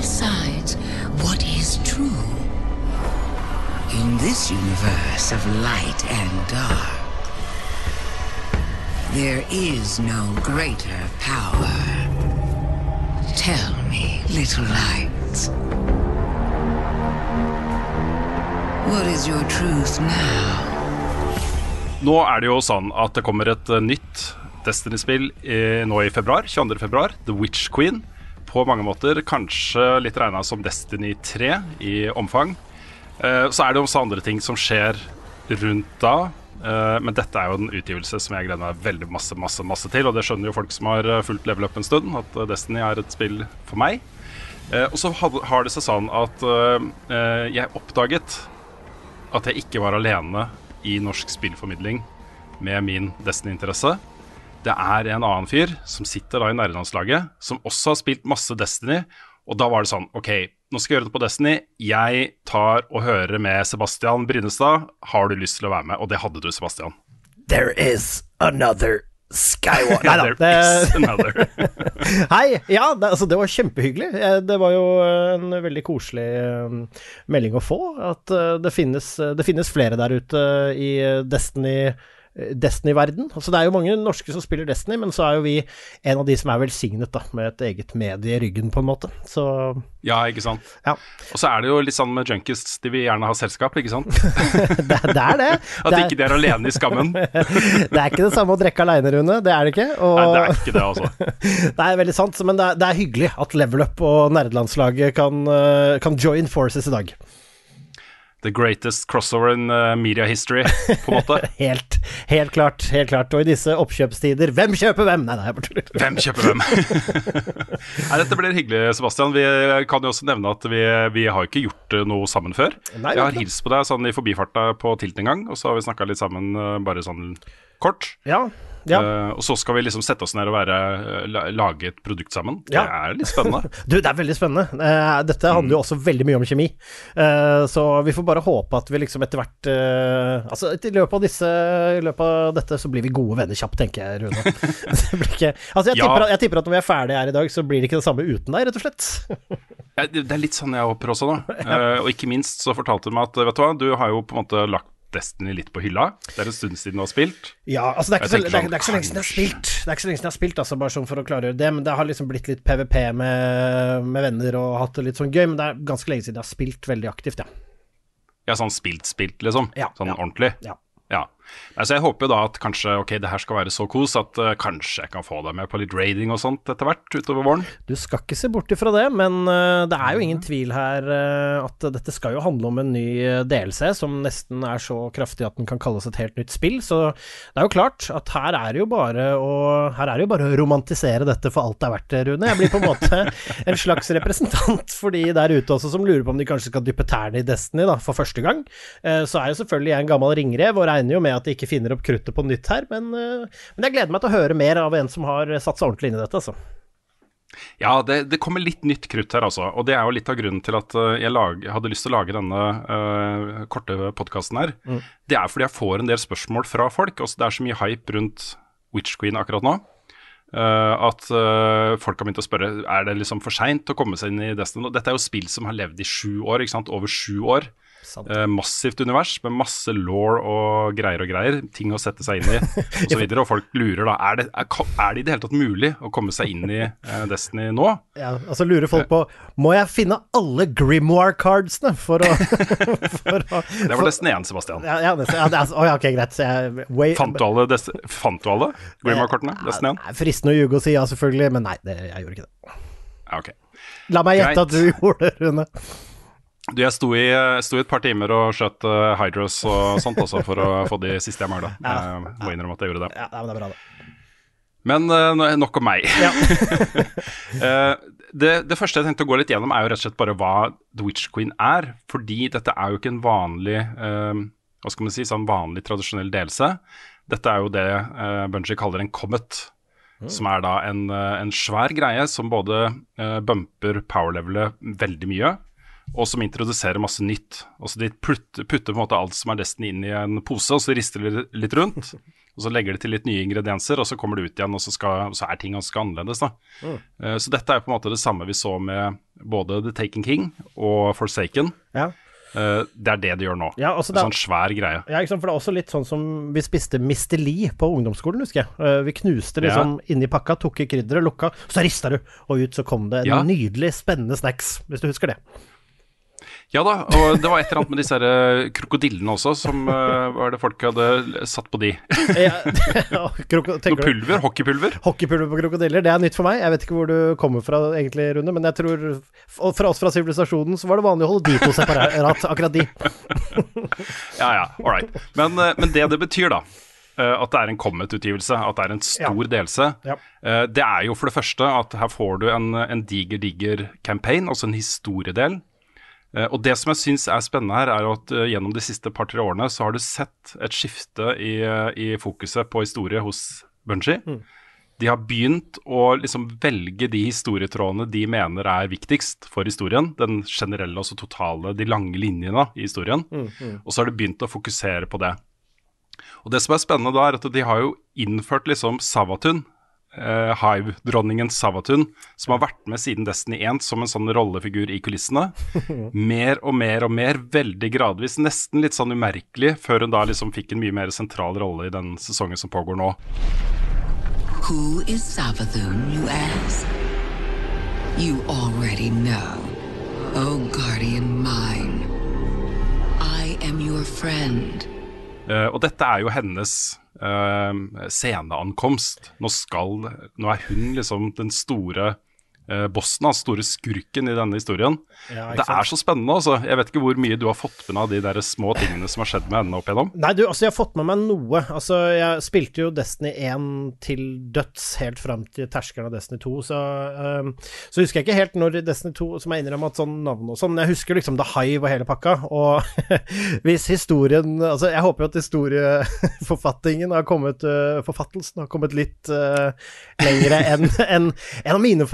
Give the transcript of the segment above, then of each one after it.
Decides what is true? In this universe of light and dark, there is no greater power. Tell me, little light. What is your truth now? Nå er det jo sånn at det kommer et eh, nytt Destiny-spill i- nå i februar, 22. februar, The Witch Queen. På mange måter kanskje litt regna som Destiny 3 i omfang. Eh, Så er det også andre ting som skjer rundt da. eh, Men dette er jo en utgivelse som jeg gleder meg veldig masse masse, masse til. Og det skjønner jo folk som har eh, fulgt Level Up en stund, at Destiny er et spill for meg. Og så har det seg sånn at jeg oppdaget at jeg ikke var alene i norsk spillformidling med min Destiny-interesse. Det er en annen fyr som sitter da i nærlandslaget, som også har spilt masse Destiny. Og da var det sånn OK, nå skal jeg gjøre det på Destiny. Jeg tar og hører med Sebastian Brynestad. Har du lyst til å være med? Og det hadde du, Sebastian. There is another Skywalker Nei da. Another. Hei! Ja, det, altså, det var kjempehyggelig. Eh, Det var jo en veldig koselig eh, melding å få. At eh, det finnes, det finnes flere der ute i Destiny. Destiny-verden. Altså, det er jo mange norske som spiller Destiny, men så er jo vi en av de som er velsignet da, med et eget medie i ryggen, på en måte. Så Ja, ikke sant. ja, Og så er det jo litt sånn med junkies, de vil gjerne ha selskap, ikke sant? det, det er det. At det, er, ikke de er alene i skammen. Det er ikke det samme å drikke aleine, Rune. Det er det ikke. Og, det er ikke det, altså. Det er veldig sant, men det er, det er hyggelig at Level Up og nerdelandslaget kan, eh, kan join forces i dag. The greatest crossover in uh, media history, på en måte. Helt, helt klart. helt klart Og i disse oppkjøpstider, hvem kjøper hvem? Nei, nei, jeg bare tuller. Hvem kjøper hvem? Nei, dette blir hyggelig, Sebastian. Vi kan jo også nevne at vi, vi har ikke gjort eh, noe sammen før. Nei, jeg har hilst på deg sånn i forbifarta på Tilt en gang, og så har vi snakka litt sammen eh, bare sånn kort. Ja, ja. Uh, og så skal vi liksom sette oss ned og være, eh, lage et produkt sammen. Ja. Det er litt spennende. Du, det er veldig spennende. Uh, dette handler jo også veldig mye om kjemi. Uh, så vi får bare håpe at vi liksom etter hvert Altså, i løpet av disse I løpet av dette så blir vi gode venner kjapt, tenker jeg, Rune. det blir ikke Altså, jeg, Ja. tipper, at- jeg tipper at når vi er ferdige her i dag, så blir det ikke det samme uten deg, rett og slett. Det er litt sånn jeg håper også, da. Og ikke minst så fortalte du meg at vet du hva, du har jo på en måte lagt Destiny litt på hylla. Det er en stund siden du har spilt. Ja, altså det er, ikke så, det, er, det er ikke så lenge siden jeg har sånn, spilt. Det er ikke så lenge siden jeg har spilt, altså, bare sånn for å klargjøre det. Men det har liksom blitt litt PVP med, med venner og hatt det litt sånn gøy. Men det er ganske lenge siden jeg har spilt veldig aktivt, ja. Ja, sånn spilt-spilt, liksom. Ja, sånn ja. ordentlig. Ja. Ja. Nei, så jeg håper jo da at kanskje ok, det her skal være så kos at uh, kanskje jeg kan få deg med på litt raiding og sånt etter hvert utover våren. Du skal ikke se bort ifra det, men uh, det er jo ingen tvil her uh, at dette skal jo handle om en ny DLC som nesten er så kraftig at den kan kalles et helt nytt spill. Så det er jo klart at her er det jo bare å, her er det jo bare å romantisere dette for alt det er verdt, Rune. Jeg blir på en måte en slags representant for de der ute også som lurer på om de kanskje skal dyppe tærne i Destiny da, for første gang. Så er jo selvfølgelig jeg en gammel ringrev og regner jo med at de ikke finner opp kruttet på nytt her, men, øh, men jeg gleder meg til å høre mer av en som har satt seg ordentlig inn i dette, altså. Ja, det, det kommer litt nytt krutt her, altså. Og det er jo litt av grunnen til at eh, jeg lag, hadde lyst til å lage denne uh, korte podkasten her. Det er fordi jeg får en del spørsmål fra folk. Også det er så mye hype rundt Witch Queen akkurat nå. Uh, at uh, folk har begynt å spørre Er det liksom for seint å komme seg inn i Destiny. Dette er jo spill som har levd i sju år, ikke sant? over sju år. Eh, massivt univers med masse law og greier og greier. Ting å sette seg inn i osv. Og, og folk lurer da er det, er, er det i det hele tatt mulig å komme seg inn i eh, Destiny nå. Ja, og så lurer folk på Må jeg finne alle Grimoire-cardsene for for å Det var Destiny 1, Sebastian. ja, ja, det, ja, det er, oh, ja, ok, greit. Så jeg, way, Fant du alle, Des fant du alle Grimoire-kortene? Destiny 1? Fristende å ljuge og si ja, selvfølgelig, men nei, det, jeg gjorde ikke det. Ja, ok. La meg gjette at du gjorde det, Rune. Du, jeg sto i, sto i et par timer og skjøt uh, Hydros og sånt også for å få de siste jeg mangla. Jeg må innrømme at jeg gjorde det. Ja, men det er bra, det. Men uh, nok om meg. Ja. uh, det, det, første jeg tenkte å gå litt gjennom, er jo rett og slett bare hva The Witch Queen er. Fordi dette er jo ikke en vanlig uh, hva skal man si, sånn vanlig tradisjonell delelse. Dette er jo det uh, Bungie kaller en comet. Mm. Som er da en, en, svær greie som både bumper power-levelet veldig mye, og som introduserer masse nytt. Altså De putter, putter, på en måte alt som er Destiny inn i en pose, og så rister de litt rundt. og Så legger de til litt nye ingredienser, og så kommer det ut igjen, og så, skal, så er ting ganske annerledes. da. Mm. Uh, så dette er på en måte det samme vi så med både The Taken King og Forsaken. Ja. Uh, det er det de gjør nå. Ja, en sånn svær greie. Ja, For det er også litt sånn som vi spiste. Lee på ungdomsskolen, husker jeg. Uh, vi knuste liksom ja. inni pakka, tok i krydderet, lukka, så rista du, og ut så kom det en ja. nydelig, spennende snacks, hvis du husker det. Ja da, og det var et eller annet med disse her krokodillene også, som uh, var det folk hadde satt på de. ja, Noe pulver? Hockeypulver? Hockeypulver på krokodiller, det er nytt for meg. Jeg vet ikke hvor du kommer fra egentlig, Rune, men jeg tror fra oss fra sivilisasjonen så var det vanlig å holde de to separat, akkurat de. ja ja, all right. Men, uh, men det det betyr, da eh, at det er en Comet-utgivelse, at det er en stor ja. delelse. Ja. Det er jo for det første at her får du en, en diger, diger campaign, altså en historiedel. Eh, og Det som jeg syns er spennende her, er at uh, gjennom de siste par-tre årene så har du sett et skifte i, uh, i fokuset på historie hos Bunji. Mm. De har begynt å liksom velge de historietrådene de mener er viktigst for historien. Den generelle, altså totale, de lange linjene i historien. Mm, mm. Og så har de begynt å fokusere på det. Og Det som er spennende da, er at de har jo innført liksom Savatun uh, Hive-dronningen Savatun, som har vært med siden Destiny 1 som en sånn rollefigur i kulissene. Mer og mer og mer, veldig gradvis, nesten litt sånn umerkelig, før hun da liksom fikk en mye mer sentral rolle i den sesongen som pågår nå. Who is Savathun, you ask? You already know. Oh, guardian mine. I am your friend. Uh, og dette er jo hennes uh, sceneankomst. Nå skal Nå er hun liksom den store bossen, altså store skurken i denne historien. Ja, det er så spennende, altså. Jeg vet ikke hvor mye du har fått med av de der små tingene som har skjedd med henne opp igjennom? Nei, du, altså, jeg har fått med meg noe. Altså, jeg spilte jo Destiny 1 til døds helt fram til terskelen av Destiny 2, så, um, så husker jeg ikke helt når Destiny 2, som jeg innrømmer at sånn navn og sånn, men jeg husker liksom The Hive og hele pakka, og hvis historien Altså, jeg håper jo at historieforfattingen har kommet uh, Forfattelsen har kommet litt uh, lengre enn en, en av mine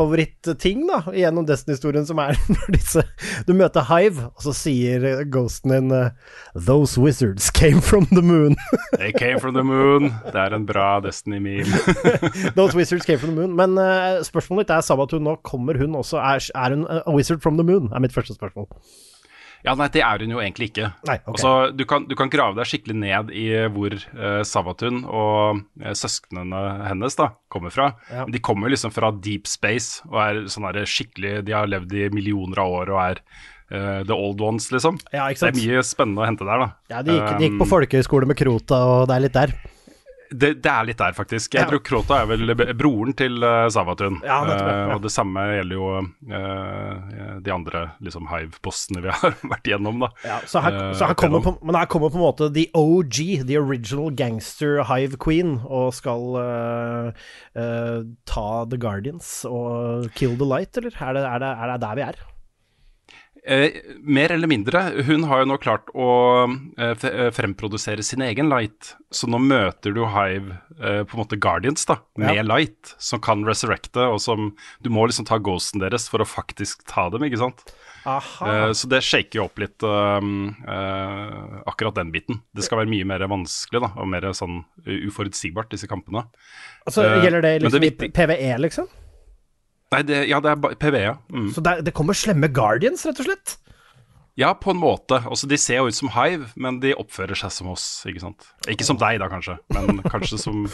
favorittting da, gjennom Destiny-historien, som er når disse Du møter Hive, og så sier ghosten din uh, Those wizards came from the moon. They came from the moon. Det er en bra Destiny-meme. Those wizards came from the moon. Men uh, spørsmålet ditt er Sabatun nå. Kommer hun også Er, er hun a wizard from the moon? er mitt første spørsmål. Ja, nei, det er hun jo egentlig ikke. Nei, okay. altså, du, kan, du, kan, grave deg skikkelig ned i hvor uh, Savatun og uh, søsknene hennes da, kommer fra. Ja. De kommer liksom fra deep space og er sånn skikkelig De har levd i millioner av år og er uh, the old ones, liksom. Ja, det er mye spennende å hente der, da. Ja, de gikk, de gikk på um, folkehøyskole med Krota, og det er litt der. Det, det, er litt der, faktisk. Jeg ja. tror Krota er vel broren til uh, Savatun. Ja, det uh, ja. Og det samme gjelder jo uh, de andre liksom, Hive-postene vi har vært gjennom. da. Ja, så her, så her kommer på, men her kommer på en måte the OG, the original gangster Hive Queen, og skal ta The Guardians og kill the light, eller? Er det, er det, er det der vi er? Eh, mer eller mindre. Hun har jo nå klart å eh, eh, fremprodusere sin egen light. Så nå møter du Hive, eh, på en måte Guardians, da, med ja. light, som kan resurrecte, og som Du må liksom ta ghosten deres for å faktisk ta dem, ikke sant? Eh, så det shaker jo opp litt eh, akkurat den biten. Det skal være mye mer vanskelig da, og mer sånn uforutsigbart, disse kampene. Altså, Gjelder det liksom det i PVE, liksom? Nei, det, ja, det er PVA. Mm. Så det, det, kommer slemme Guardians, rett og slett? Ja, på en måte. Også, de ser jo ut som Hive, men de oppfører seg som oss, ikke sant. Ikke som deg, da, kanskje, men kanskje som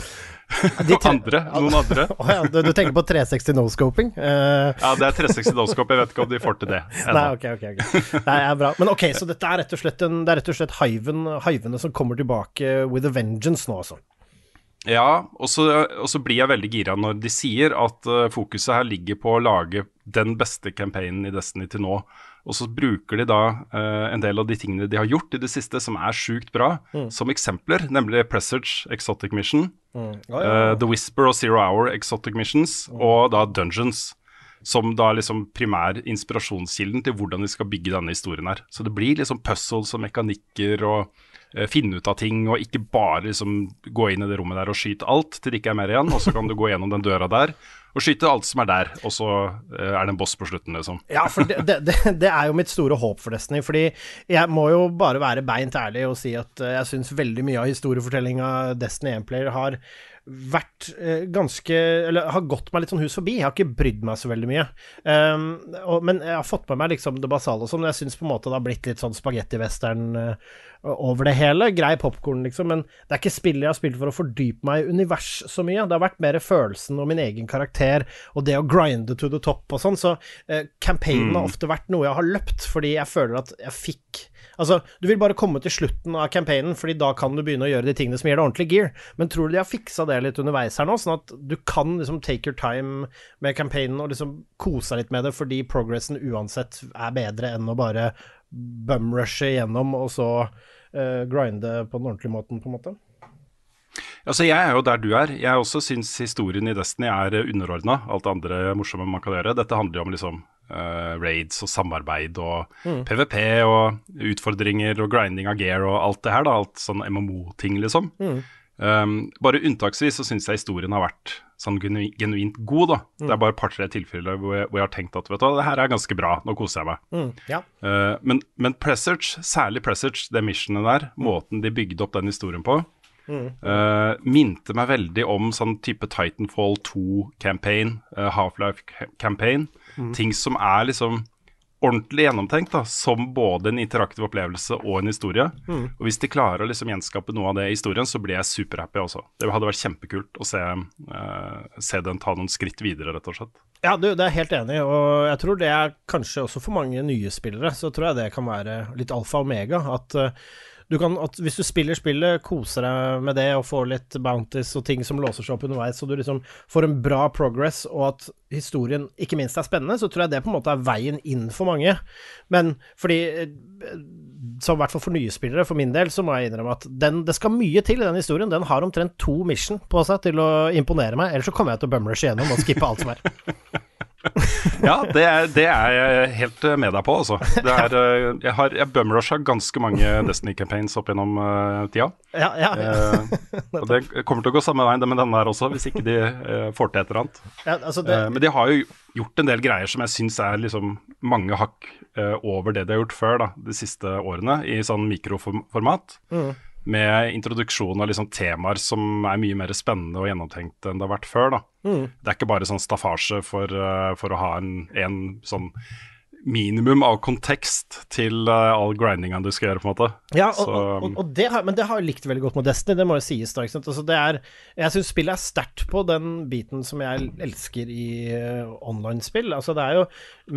andre. Noen andre. Oh, ja, du, du, tenker på 360 no-scoping? Uh... Ja, det er 360 no-scope. Jeg vet ikke om de får til det. Nei, ok, ok. okay. Det er bra. Men ok, så dette er rett og slett, en, det er rett og slett hiven, hivene som kommer tilbake with a vengeance nå, altså? Ja, og så, blir jeg veldig gira når de sier at uh, fokuset her ligger på å lage den beste campaignen i Destiny til nå. Og så bruker de da uh, en del av de tingene de har gjort i det siste som er sjukt bra, som eksempler, nemlig Presage Exotic Mission, uh, The Whisper og Zero Hour Exotic Missions, og da Dungeons. Som da liksom primær inspirasjonskilden til hvordan vi skal bygge denne historien her. Så det blir liksom puzzles og mekanikker og eh, finne ut av ting, og ikke bare liksom gå inn i det rommet der og skyte alt til det ikke er mer igjen, og så kan du gå gjennom den døra der og skyte alt som er der, og så eh, er det en boss på slutten, liksom. Ja, for det, det, det, det er jo mitt store håp for Destiny. Fordi jeg må jo bare være beint ærlig og si at eh, jeg syns veldig mye av historiefortellinga Destiny 1-player har vært eh, ganske Eller har gått meg litt sånn hus forbi. Jeg har ikke brydd meg så veldig mye. Um, og, men jeg har fått med meg liksom det basale og sånn. Jeg syns på en måte det har blitt litt sånn spagetti-western uh, over det hele. Grei popkorn, liksom. Men det er ikke spillet jeg har spilt for å fordype meg i univers så mye. Det har vært mer følelsen og min egen karakter og det å grinde to the top og sånn. Så uh, campaignen har ofte vært noe jeg har løpt, fordi jeg føler at jeg fikk Altså, du vil bare komme til slutten av campaignen, fordi da kan du begynne å gjøre de tingene som gir deg ordentlig gear. Men tror du de har fiksa det litt underveis her nå, sånn at du kan liksom take your time med campaignen og liksom kose deg litt med det, fordi progressen uansett er bedre enn å bare bumrushe igjennom og så uh, grinde på den ordentlige måten, på en måte? Altså, Jeg er jo der du er. Jeg også syns historien i Destiny er underordna alt det andre morsomme man kan gjøre. Dette handler jo om liksom uh, raids og samarbeid og mm. PVP og utfordringer og grinding av gear og alt det her. da, Alt sånn MMO-ting, liksom. Mm. Um, bare unntaksvis så syns jeg historien har vært sånn genu genuint god. da. Mm. Det er bare et par-tre tilfeller hvor jeg, hvor jeg, har tenkt at vet du, det her er ganske bra, nå koser jeg meg. Mm. Ja. Uh, men, men Presage, særlig Presage, det missionet der, måten de bygde opp den historien på, Mm. Uh, minte meg veldig om sånn type Titanfall 2-campaign, uh, Half-Life-campaign. Mm. Ting som er liksom ordentlig gjennomtenkt, da, som både en interaktiv opplevelse og en historie. Mm. Og Hvis de klarer å liksom gjenskape noe av det i historien, så blir jeg superhappy også. Det hadde vært kjempekult å se, uh, se den ta noen skritt videre, rett og slett. Ja, du, det er helt enig, og jeg tror det er kanskje også for mange nye spillere, så tror jeg det kan være litt alfa og omega. At du kan, at hvis du spiller spillet, koser deg med det og får litt bounties og ting som låser seg opp underveis, og du liksom får en bra progress, og at historien ikke minst er spennende, så tror jeg det på en måte er veien inn for mange. Men fordi Som i hvert fall for nye spillere, for min del, så må jeg innrømme at den, det skal mye til i den historien. Den har omtrent to mission på seg til å imponere meg, ellers så kommer jeg til å bumrush igjennom og skippe alt som er. ja, det er, det er, jeg helt med deg på, altså. Er, eh, jeg har jeg bumrusha ganske mange Destiny-campaigns opp gjennom uh, tida. Ja, ja, uh, og det kommer til å gå samme veien med denne her også, hvis ikke de uh, får til et eller annet. Altså det... men de har jo gjort en del greier som jeg syns er liksom mange hakk over det de har gjort før da, de siste årene, i sånn mikroformat. Mm med introduksjon av liksom temaer som er mye mer spennende og gjennomtenkt enn det har vært før. Mm. Det er ikke bare sånn staffasje for, uh, for å ha en, en, sånn minimum av kontekst til uh, all grindinga du skal gjøre, på en måte. Ja, og, Så, og, og, og det har, men det har jeg likt veldig godt med Destiny, det må jo sies. da, altså, det er, Jeg syns spillet er sterkt på den biten som jeg elsker i uh, online-spill. Altså, det er jo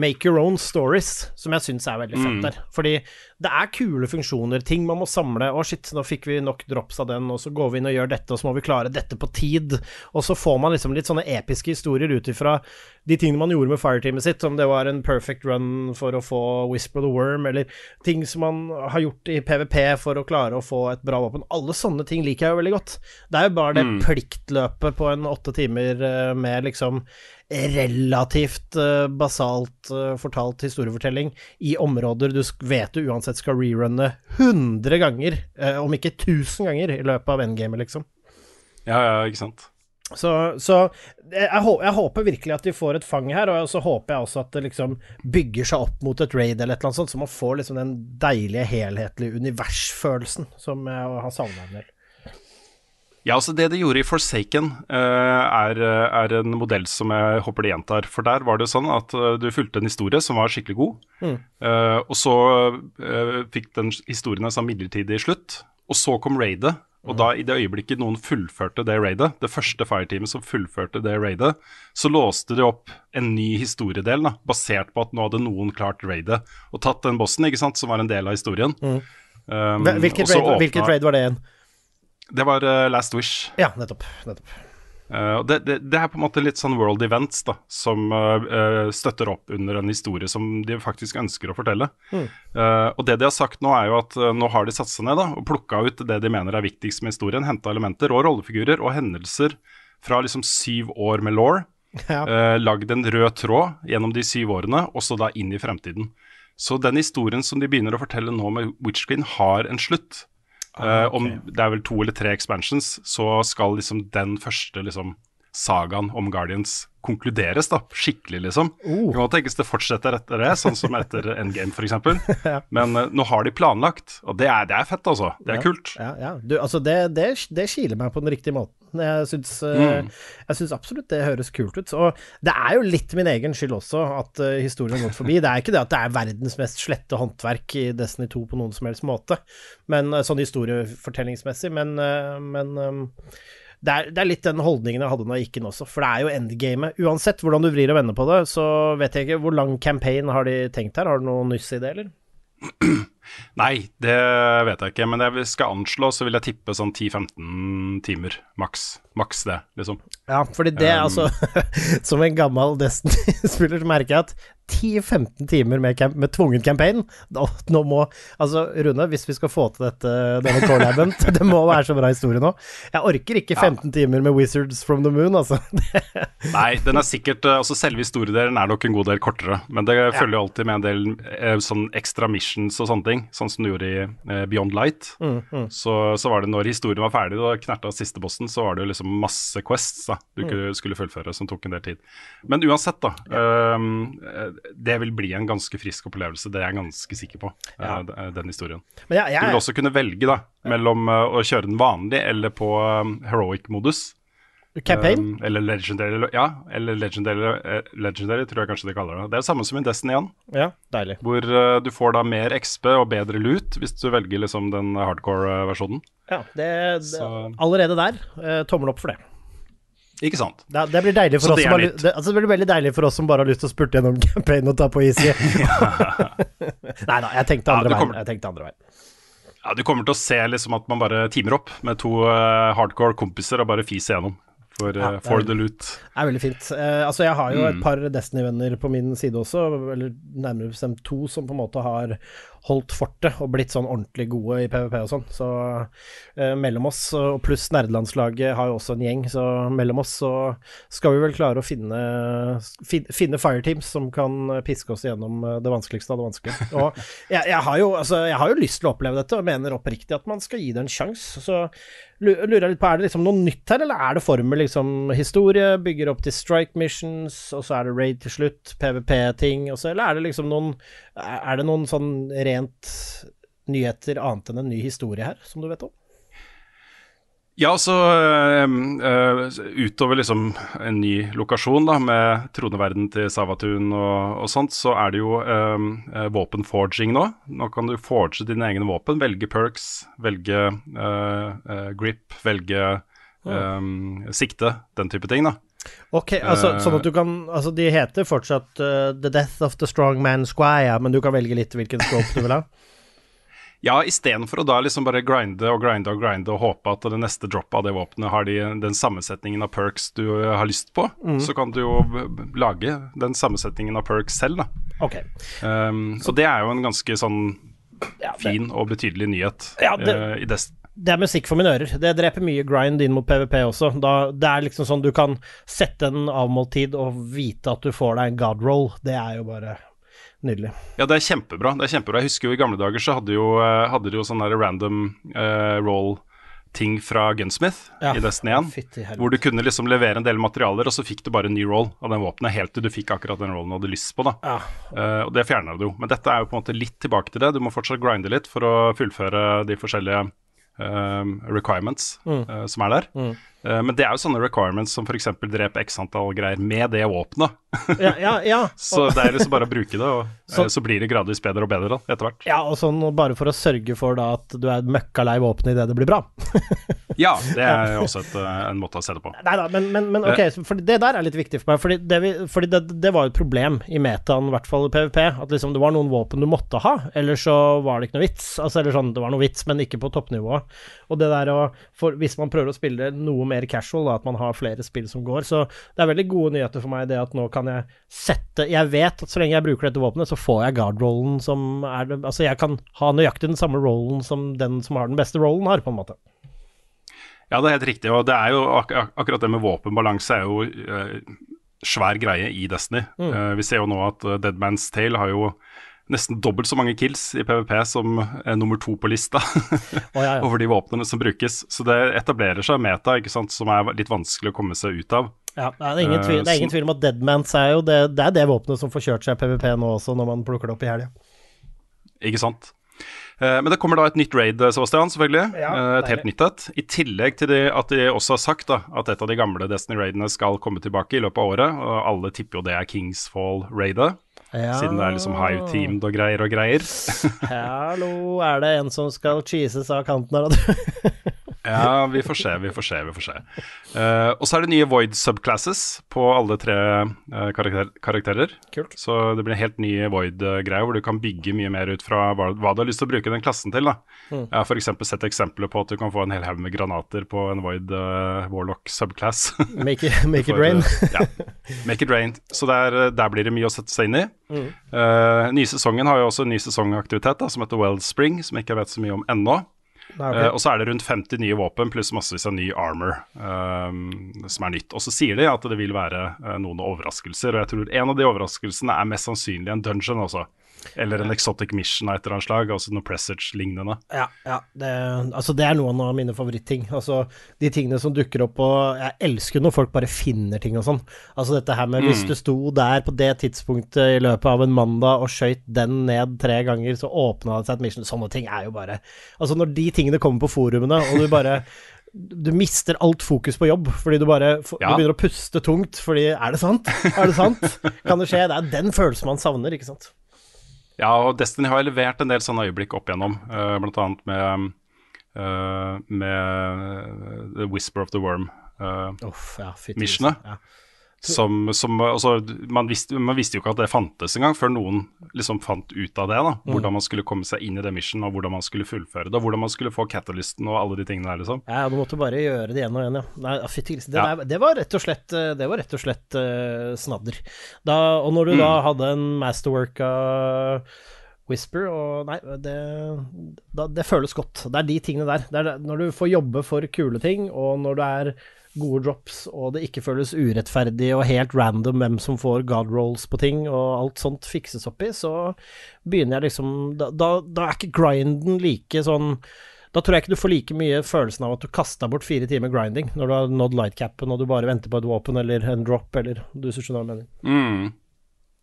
make your own stories som jeg syns er veldig fett mm. der. Fordi det er kule funksjoner, ting man må samle. Å, shit, nå fikk vi nok drops av den, og så går vi inn og gjør dette, og så må vi klare dette på tid. Og så får man liksom litt sånne episke historier ut ifra de tingene man gjorde med fireteamet sitt, om det var en perfect run for å få Whisper the Worm, eller ting som man har gjort i PVP for å klare å få et bra våpen. Alle sånne ting liker jeg jo veldig godt. Det er jo bare det mm. pliktløpet på en åtte timer eh, med liksom relativt uh, basalt uh, fortalt historiefortelling i områder du vet du uansett skal rerunne 100 ganger, om ikke 1000 ganger, i løpet av endgamet, liksom. Ja, ja, ikke sant. Så, så jeg, jeg, håper virkelig at de får et fang her, og så håper jeg også at det liksom bygger seg opp mot et raid eller et eller annet sånt, så man får liksom den deilige, helhetlige universfølelsen som jeg har savna en del. Ja, altså Det de gjorde i Forsaken, uh, er, er, en modell som jeg håper de gjentar. For der var det sånn at uh, du fulgte en historie som var skikkelig god. Mm. Uh, og så fikk den historien en sånn midlertidig slutt. Og så kom raidet. Og da, i det øyeblikket noen fullførte det raidet, det første fireteamet som fullførte det raidet, så låste de opp en ny historiedel, da, basert på at nå hadde noen klart raidet og tatt den bossen, ikke sant, som var en del av historien. Mm. Um, hvilket, raid, hvilket raid var det igjen? Det var uh, Last Wish. Ja, nettopp. nettopp. Og det, det, det er på en måte litt sånn world events da, som eh, støtter opp under en historie som de faktisk ønsker å fortelle. Mm. Uh, og det de har sagt nå, er jo at nå har de satt seg ned da, og plukka ut det de mener er viktigst med historien. Henta elementer og rollefigurer og hendelser fra liksom syv år med law. Ja. Uh, lagd en rød tråd gjennom de syv årene, og så da inn i fremtiden. Så den historien som de begynner å fortelle nå med Witch Queen, har en slutt. Ah, Eh, Om det er vel to eller tre expansions, så skal liksom den første liksom sagaen om Guardians konkluderes, da. Skikkelig, liksom. Oh. Det kan tenkes det fortsetter etter det, sånn som etter Endgame, f.eks. Men uh, nå har de planlagt, og det er, det er fett, altså. Det er kult. Ja, ja. Du, altså det, det, det kiler meg på den riktige måten. Jeg syns, eh, Mm. jeg syns absolutt det høres kult ut. Og det er jo litt min egen skyld også at eh, historien har gått forbi. Det er ikke det at det er verdens mest slette håndverk i Destiny 2 på noen som helst måte, men eh, sånn historiefortellingsmessig. Men, men eh, det er, det er litt den holdningen jeg hadde når jeg gikk inn også, for det er jo endgamet. Uansett hvordan du vrir og vender på det, så vet jeg ikke hvor lang campaign har de tenkt her. Har du noe nyss i det, eller? Nei, det vet jeg ikke, men jeg skal anslå, så vil jeg tippe sånn 10-15 timer, maks. Maks det, liksom. Ja, fordi det, Um, altså Som en gammel Destiny-spiller så merker jeg at 10-15 timer med, camp med tvungen campaign da, Nå må Altså, Rune, hvis vi skal få til dette, denne collaben Det må være så bra historie nå. Jeg orker ikke 15 timer med Wizards from the Moon, altså. Nei, den er sikkert eh, Altså selve historiedelen er nok en god del kortere, men det følger jo alltid med en del eh, sånn ekstra missions og sånne ting, sånn som du gjorde i eh, Beyond Light. Mm, Så, så var det når historien var ferdig og knerta siste bossen, så var det jo liksom masse quests da du Mm. skulle fullføre, som tok en del tid. Men uansett, da. Ja. Um, det vil bli en ganske frisk opplevelse, det er jeg ganske sikker på, eh, Ja. Uh, den historien. Men jeg, Du vil også kunne velge da, mellom uh, å kjøre den vanlig eller på um, heroic-modus. Campaign? Um, eller legendary, ja. Eller legendary, eh, legendary, tror jeg kanskje de kaller det. Det er det samme som i Destiny 1, ja, deilig. hvor uh, du får da mer XP og bedre loot hvis du velger liksom den hardcore-versjonen. Ja, det, det, allerede der, Uh, tommel opp for det. Ikke sant? Det, det blir deilig for Så oss det som har, det, altså det blir veldig deilig for oss som bare har lyst til å spurte gjennom campaign og ta på easy. Nei da, jeg tenkte Ja, andre du veien. Jeg tenkte andre veien. Ja, Du kommer til å se liksom at man bare teamer opp med to uh, hardcore kompiser og bare fiser gjennom for, eh, Ja, er for the loot. Det er veldig fint. Eh, altså, jeg har jo Mm. et par Destiny-venner på min side også, eller nærmere bestemt to, som på en måte har holdt fortet og blitt sånn ordentlig gode i PVP og sånn. Så eh, mellom oss, og pluss nerdelandslaget har jo også en gjeng, så mellom oss så skal vi vel klare å finne, fin, finne fireteams som kan piske oss gjennom eh, det vanskeligste av det vanskelige. Og jeg, jeg, har jo, altså, jeg har jo lyst til å oppleve dette, og mener oppriktig at man skal gi det en sjanse. Så lurer jeg litt på, er det liksom noe nytt her, eller er det formel liksom historie, bygger opp til strike missions, og så er det raid til slutt, PVP-ting, eller er det liksom noen Er det noen sånn rent nyheter annet enn en ny historie her, som du vet om? Ja, så eh, eh, utover liksom en ny lokasjon da, med troneverden til Savatun og, og sånt, så er det jo eh, våpenforging nå. Nå kan du forge dine egne våpen, velge perks, velge eh, grip, velge sikte, den type ting, da. Ok, altså uh, sånn at du kan Altså, de heter fortsatt uh, The Death of the Strong Man Squire, men du kan velge litt hvilken scope du vil ha? Ja, istedenfor å da liksom bare grinde og grinde og grinde og håpe at det neste droppet av det våpenet har de, den sammensetningen av perks du eh, har lyst på, så kan du jo lage den sammensetningen av perks selv, da. Ok. Um, så det er jo en ganske sånn fin og betydelig nyhet Ja, det- uh, i Dest det er musikk for mine ører. Det dreper mye grind inn mot PVP også. Da, det er liksom sånn du kan sette en avmålt tid og vite at du får deg en god roll. Det er jo bare nydelig. Ja, det er kjempebra. det er kjempebra. Jeg husker jo i gamle dager så hadde, jo, eh, hadde jo sånn der random uh, roll-ting fra Gunsmith Ja. i Destiny 1. Fytti helvete. Hvor du kunne liksom levere en del materialer, og så fikk du bare en ny roll av den våpenet helt til du fikk akkurat den rollen du hadde lyst på. da. Ja. Uh, og det fjerna du jo. Men dette er jo på en måte litt tilbake til det. Du må fortsatt grinde litt for å fullføre de forskjellige requirements Mm. eh, som er der. Eh, men det er jo sånne requirements som f.eks. drepe x antall greier med det våpenet. Ja, ja, ja. så det er liksom bare å bruke det, og Så- så, så blir det gradvis bedre og bedre etter hvert. ja, og sånn bare for å sørge for da at du er møkka lei våpenet idet det blir bra. Ja, det er også et, eh, en måte å se det på. Nei da, men, men, men ok, for det der er litt viktig for meg. Fordi det, vi, fordi det, det var jo et problem i metaen, i hvert fall i PVP. At liksom det var noen våpen du måtte ha, ellers så var det ikke noe vits. Altså, eller sånn, det var noe vits, men ikke på toppnivå. Og det der å for, Hvis man prøver å spille noe mer casual, da, at man har flere spill som går, så det er veldig gode nyheter for meg det at nå kan jeg sette Jeg vet at så lenge jeg bruker dette våpenet, så får jeg guard-rollen som er det Altså, jeg kan ha nøyaktig den samme rollen som den som har den beste rollen, har, på en måte. Ja, det er helt riktig. Og det er jo ak ak akkurat det med våpenbalanse er jo uh, svær greie i Destiny. Eh, vi ser jo nå at uh, Dead Man's Tale har jo nesten dobbelt så mange kills i PVP som er nummer to på lista oh, ja, ja. over de våpnene som brukes. Så det etablerer seg meta ikke sant, som er litt vanskelig å komme seg ut av. Ja, det er ingen tvil, det er ingen tvil om at Deadmans er jo det, det er det våpenet som får kjørt seg PVP nå også, når man plukker det opp i helga. Ikke sant? Eh, Men det kommer da et nytt raid, Sebastian, selvfølgelig. Ja, Eh, et helt nytt et. I tillegg til at de også har sagt da, at et av de gamle Destiny-raidene skal komme tilbake i løpet av året. Og alle tipper jo det er Kingsfall-raidet, Ja. siden det er liksom high-teamed og greier og greier. Hallo, er det en som skal cheeses av kanten her? Ja, vi får se, vi får se, vi får se. Uh, og så er det nye Void subclasses på alle tre uh, karakter karakterer. Kult. Så det blir en helt ny Void-greie, hvor du kan bygge mye mer ut fra hva, hva du har lyst til å bruke den klassen til. da. Mm. Jeg har f.eks. sett eksempler på at du kan få en hel haug med granater på en Void uh, Warlock subclass. Make it, make it rain. eh, ja, make it rain. Så der, der blir det mye å sette seg inn i. Mm. Eh, nye sesongen har jo også en ny sesongaktivitet da, som heter Wellspring, som jeg ikke vet så mye om ennå. Nei, ok. Eh, og så er det rundt 50 nye våpen pluss massevis av ny armor eh, som er nytt. Og så sier de at det vil være eh, noen overraskelser, og jeg tror en av de overraskelsene er mest sannsynlig en dungeon også. Eller en exotic mission av et eller annet slag, altså noe presage-lignende. Ja, ja det, altså det er noen av mine favoritting. Altså de tingene som dukker opp og Jeg elsker når folk bare finner ting og sånn. Altså dette her med hvis du sto der på det tidspunktet i løpet av en mandag og skøyt den ned tre ganger, så åpna det seg et mission. Sånne ting er jo bare Altså når de tingene kommer på forumene, og du bare du mister alt fokus på jobb, fordi du bare du Ja. begynner å puste tungt. Fordi Er det sant? Er det sant? Kan det skje? Det er den følelsen man savner, ikke sant? Ja, og Destiny har levert en del sånne øyeblikk opp igjennom, uh, blant annet med, uh, med The Whisper of the Worm. eh, Uff, ja, fytti Missionet? Ja. Som, som altså, man, visste, man visste jo ikke at det fantes engang, før noen liksom fant ut av det. da, Hvordan man skulle komme seg inn i det mission, og hvordan man skulle fullføre det. Og hvordan man skulle få catalysten og alle de tingene der, liksom. Ja, du måtte bare gjøre det igjen og igjen, ja. Nei, fytti grisen. Det, Ja. det var rett og slett, eh, det var rett og slett uh, snadder. Da, og når du da hadde en masterwork av Whisper og Nei, det, da, det føles godt. Det er de tingene der. Det er når du får jobbe for kule ting, og når du er gode drops, og det ikke føles urettferdig og helt random hvem som får god rolls på ting, og alt sånt fikses opp i, så begynner jeg liksom Da, da, da er ikke grinden like sånn da tror jeg ikke du får like mye følelsen av at du kasta bort fire timer grinding når du har nådd lightcapen og du bare venter på et våpen eller en drop eller du skjønner hva jeg mener. Mm.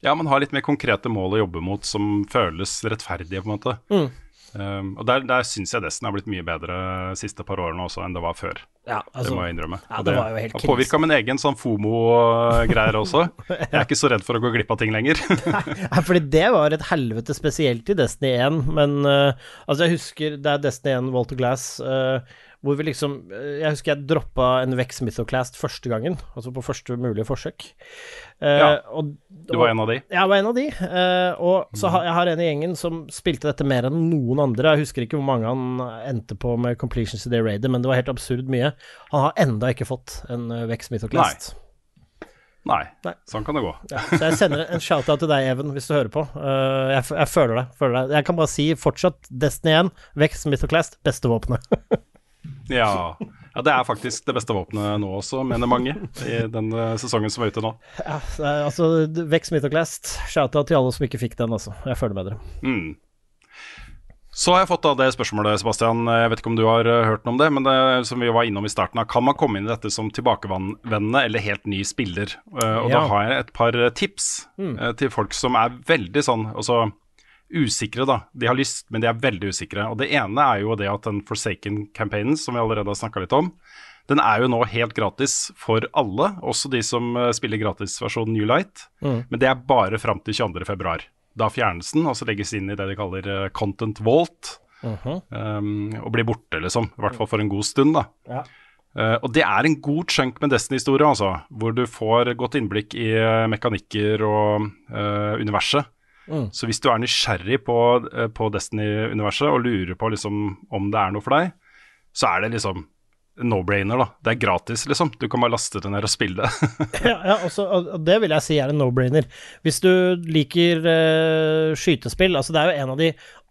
Ja, man har litt mer konkrete mål å jobbe mot som føles rettferdige, på en måte. Mm. Um, og der, der syns jeg Destiny har blitt mye bedre de siste par årene også enn det var før. Ja, det må jeg innrømme. ja, Og det var jo helt har påvirka min egen sånn FOMO-greier også. Jeg er ikke så redd for å gå glipp av ting lenger. Nei, fordi det var et helvete spesielt i Destiny 1, men uh, altså jeg husker det er Destiny 1 Walter Glass eh, hvor vi liksom eh, Jeg husker jeg droppa en Vex Mythoclast første gangen, altså på første mulige forsøk. Eh, Ja, og, Du var en av de. Jeg var en av de. eh, og så har jeg har en i gjengen som spilte dette mer enn noen andre. Jeg husker ikke hvor mange han endte på med completions i det raidet, men det var helt absurd mye. Han har enda ikke fått en Vex Mythoclast. Nei, Nei. sånn kan det gå. Ja, så jeg sender en shout-out til deg, Even, hvis du hører på. Uh, jeg, jeg føler deg, føler deg. Jeg kan bare si fortsatt Destiny 1, Vex Mythoclast, beste våpenet. Ja. ja, det er faktisk det beste våpenet nå også, mener mange, i den eh, sesongen som er ute nå. ja, altså, eh, Vex Mythoclast, shout-out til alle som ikke fikk den, altså. Jeg føler med dere. Mm. Så har jeg fått da det spørsmålet, Sebastian. Jeg vet ikke om du har eh, hørt noe om det, men det som vi var innom i starten av, kan man komme inn i dette som tilbakevendende eller helt ny spiller? Og og da har jeg et par eh, tips mm. til folk som er veldig sånn altså, usikre, da. De har lyst, men de er veldig usikre. Og det ene er jo det at den Forsaken-campaignen, som vi allerede har snakka litt om, Den er jo nå helt gratis for alle, også de som eh, spiller gratisversjonen New Light. Mm. Men det er bare fram til 22.2. Da fjernes den, og så legges inn i det de kaller eh, Content Vault. Mhm. um, og blir borte, liksom. I hvert fall for en god stund, da. Ja. Uh, og det er en god chunk med Destiny-historie, altså. Hvor du får godt innblikk i mekanikker og uh, universet. Mm. Så hvis du er nysgjerrig på, eh, på Destiny-universet og lurer på liksom om det er noe for deg, så er det liksom no-brainer, da. Det er gratis, liksom. Du kan bare laste det ned og spille det. ja, ja også, og det vil jeg si er en no-brainer. Hvis du liker uh, skytespill, altså det er jo en av de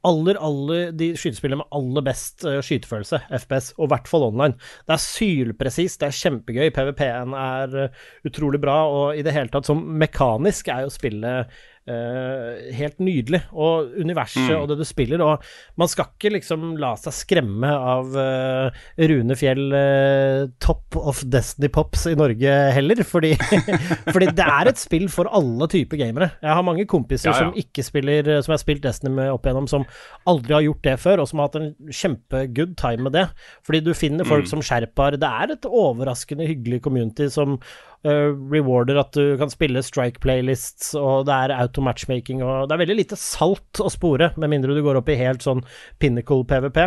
aller, aller de skytespillene med aller best uh, skytefølelse, FPS, og i hvert fall online. Det er sylpresist, det er kjempegøy, PVP-en er uh, utrolig bra, og i det hele tatt, som mekanisk er jo spillet helt nydelig. Og universet Mm. og det du spiller, og man skal ikke liksom la seg skremme av eh, Rune Fjell, eh, top of Destiny Pops i Norge heller, fordi, fordi det er et spill for alle typer gamere. Jeg har mange kompiser Ja, ja. som ikke spiller Som har spilt Destiny med opp igjennom, som aldri har gjort det før, og som har hatt en kjempegood time med det. Fordi du finner folk Mm. som sherpaer. Det er et overraskende hyggelig community som eh, rewarder at du kan spille strike playlists, og det er auto-matchmaking, og det er veldig lite salt å spore, med mindre du går opp i helt sånn pinnacle PVP.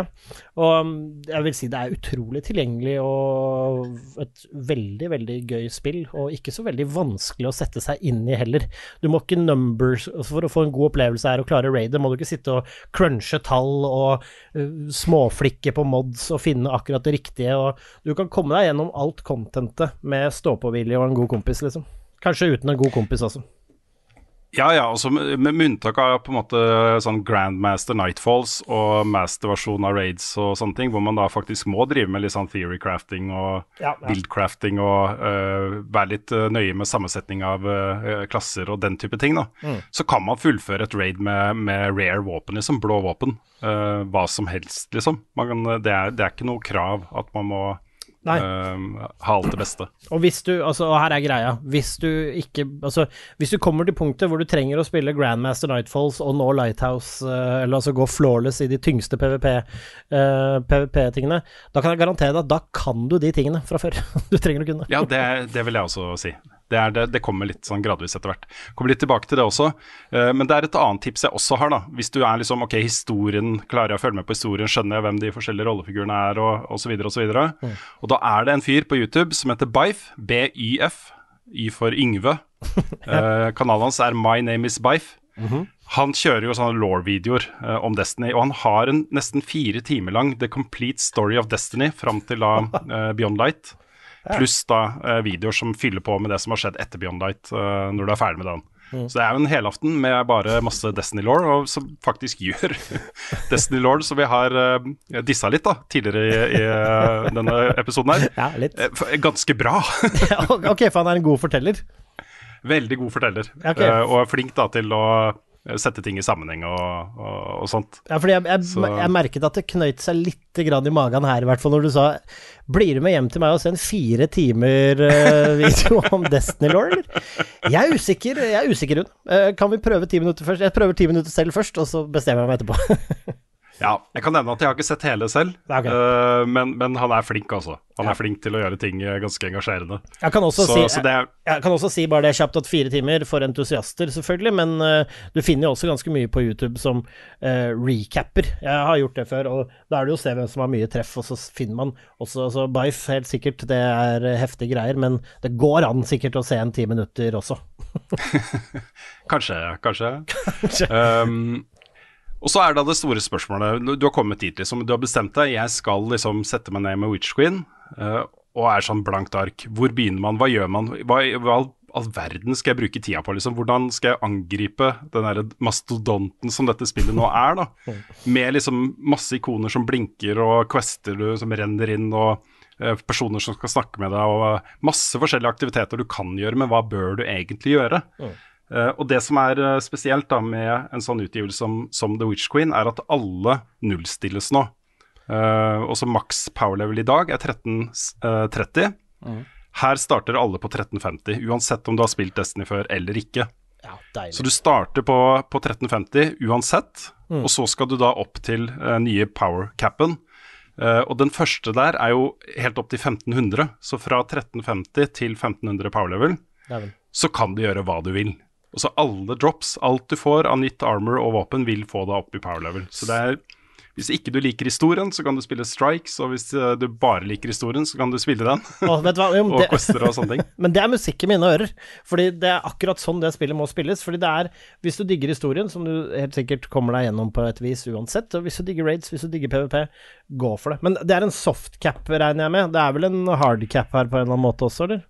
Og um, jeg vil si det er utrolig tilgjengelig og et veldig, veldig gøy spill, og ikke så veldig vanskelig å sette seg inn i heller. Du må ikke numbers For å få en god opplevelse her og klare raidet, må du ikke sitte og crunche tall og uh, småflikke på mods og finne akkurat det riktige, og du kan komme deg gjennom alt contentet med stå-på-vilje og en god kompis, liksom. Kanskje uten en god kompis også. Ja, ja, også med, med unntak av på en måte sånn Grandmaster Nightfalls og masterversjon av raids og sånne ting, hvor man da faktisk må drive med litt sånn theorycrafting og Ja, ja. build-crafting og uh, være litt øh, nøye med sammensetning av uh, klasser og den type ting, da. Mm. Så kan man fullføre et raid med, med rare våpen, liksom. Blå våpen. Uh, hva som helst, liksom. Man kan, det, er, det er ikke noe krav at man må Nei. Uh, ha alt det beste. Og hvis du, altså, og her er greia, hvis du ikke Altså, hvis du kommer til punktet hvor du trenger å spille Grandmaster Nightfalls og nå Lighthouse, uh, eller altså gå flawless i de tyngste PVP, eh, PVP-tingene, da kan jeg garantere deg at da kan du de tingene fra før. du trenger å kunne. Ja, det, det vil jeg også si. Det, er det, det kommer litt sånn gradvis etter hvert. Kommer litt tilbake til det også. Uh, men det er et annet tips jeg også har, da. Hvis du er liksom ok, historien, klarer jeg å følge med på historien, skjønner jeg hvem de forskjellige rollefigurene er, og osv., osv. Og, så videre. og da er det en fyr på YouTube som heter Bife, B-Y-F, Y for Yngve. Uh, kanalen hans er My Name Is Bife. Han kjører jo sånne law-videoer uh, om Destiny, og han har en nesten fire timer lang The Complete Story of Destiny fram til da uh, Beyond Light. Pluss da eh, videoer som fyller på med det som har skjedd etter Beyond Light, eh, når du er ferdig med den. Så det er jo en helaften med bare masse Destiny Law, og som faktisk gjør Destiny Law, som vi har uh, dissa litt da, tidligere i, i denne episoden her. Ja, litt. Ganske bra. ok, for han er en god forteller. Veldig god forteller, okay. uh, og er flink da til å sette ting i sammenheng og, og, og sånt. Ja, fordi jeg, jeg, Så- jeg merket at det knøyt seg litt grann i magen her, i hvert fall når du sa Blir du med hjem til meg og se en fire timer eh, video om Destiny Law, eller? Jeg er usikker, jeg er usikker, Rune. Eh, kan vi prøve ti minutter først? Jeg prøver ti minutter selv først, og så bestemmer jeg meg etterpå. Ja, jeg kan nevne at jeg har ikke sett hele selv, okay. ok. eh, men, men han er flink, altså. Han er flink til å gjøre ting eh, ganske engasjerende. Jeg kan også, Så, si, så det er jeg kan også si bare det kjapt at fire timer for entusiaster, selvfølgelig, men uh, du finner jo også ganske mye på YouTube som uh, recapper. Jeg har gjort det før, og da er det jo å se hvem som har mye treff, og så finner man også altså Bife, helt sikkert, det er heftige greier, men det går an sikkert å se en ti minutter også. Kanskje, kanskje. Um, og så er da det store spørsmålet Du har kommet dit, liksom. Du har bestemt deg. Jeg skal liksom sette meg ned med Witch Queen, uh, og er sånn blankt ark. Hvor begynner man? Hva gjør man? Hva, hva all, verden skal jeg bruke tida på? liksom? Hvordan skal jeg angripe den der mastodonten som dette spillet nå er? da? Med liksom masse ikoner som blinker, og quester du som renner inn, og eh, personer som skal snakke med deg, og masse forskjellige aktiviteter du kan gjøre, men hva bør du egentlig gjøre? Eh, og det som er eh, spesielt da med en sånn utgivelse som, som The Witch Queen, er at alle nullstilles nå. Uh, og så maks power level i dag er 1330. Her starter alle på 1350, uansett om du har spilt Destiny før eller ikke. Ja. Så du starter på, på 1350 uansett, og så skal du da opp til uh, nye power capen. Uh, og den første der er jo helt opp til 1500, så fra 1350 til 1500 power level, så kan du gjøre hva du vil. Og så alle drops, alt du får av nytt armor og våpen, vil få deg opp i power level. Så det er Hvis ikke du liker historien, så kan du spille strikes, og hvis eh, du bare liker historien, så kan du spille den. Å, vet du hva? Jo, og det, quester og sånne ting. men det er musikk i mine ører. Fordi det er akkurat sånn det spillet må spilles. Fordi det er Hvis du digger historien, som du helt sikkert kommer deg gjennom på et vis uansett, og hvis du digger raids, hvis du digger PVP, gå for det. Men det er en softcap, regner jeg med. Det er vel en hardcap her på en eller annen måte også, eller?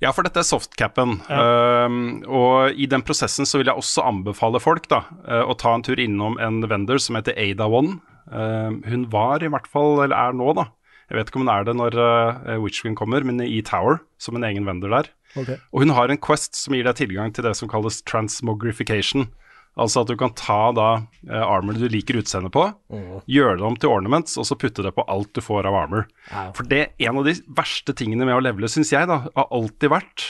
Ja, for dette er softcapen. Um, og i den prosessen så vil jeg også anbefale folk da, uh, å ta en tur innom en vendor som heter Ada One. Um, hun var i hvert fall, eller er nå, da. Jeg vet ikke om hun er det når uh, Witchwing kommer, men i Tower, som en egen vendor der. Og hun har en quest som gir deg tilgang til det som kalles transmogrification. Altså at du kan ta da uh, armor du liker utseendet på, gjøre det om til ornaments, og så putte det på alt du får av armor. For det en av de verste tingene med å levele, syns jeg, da, har alltid vært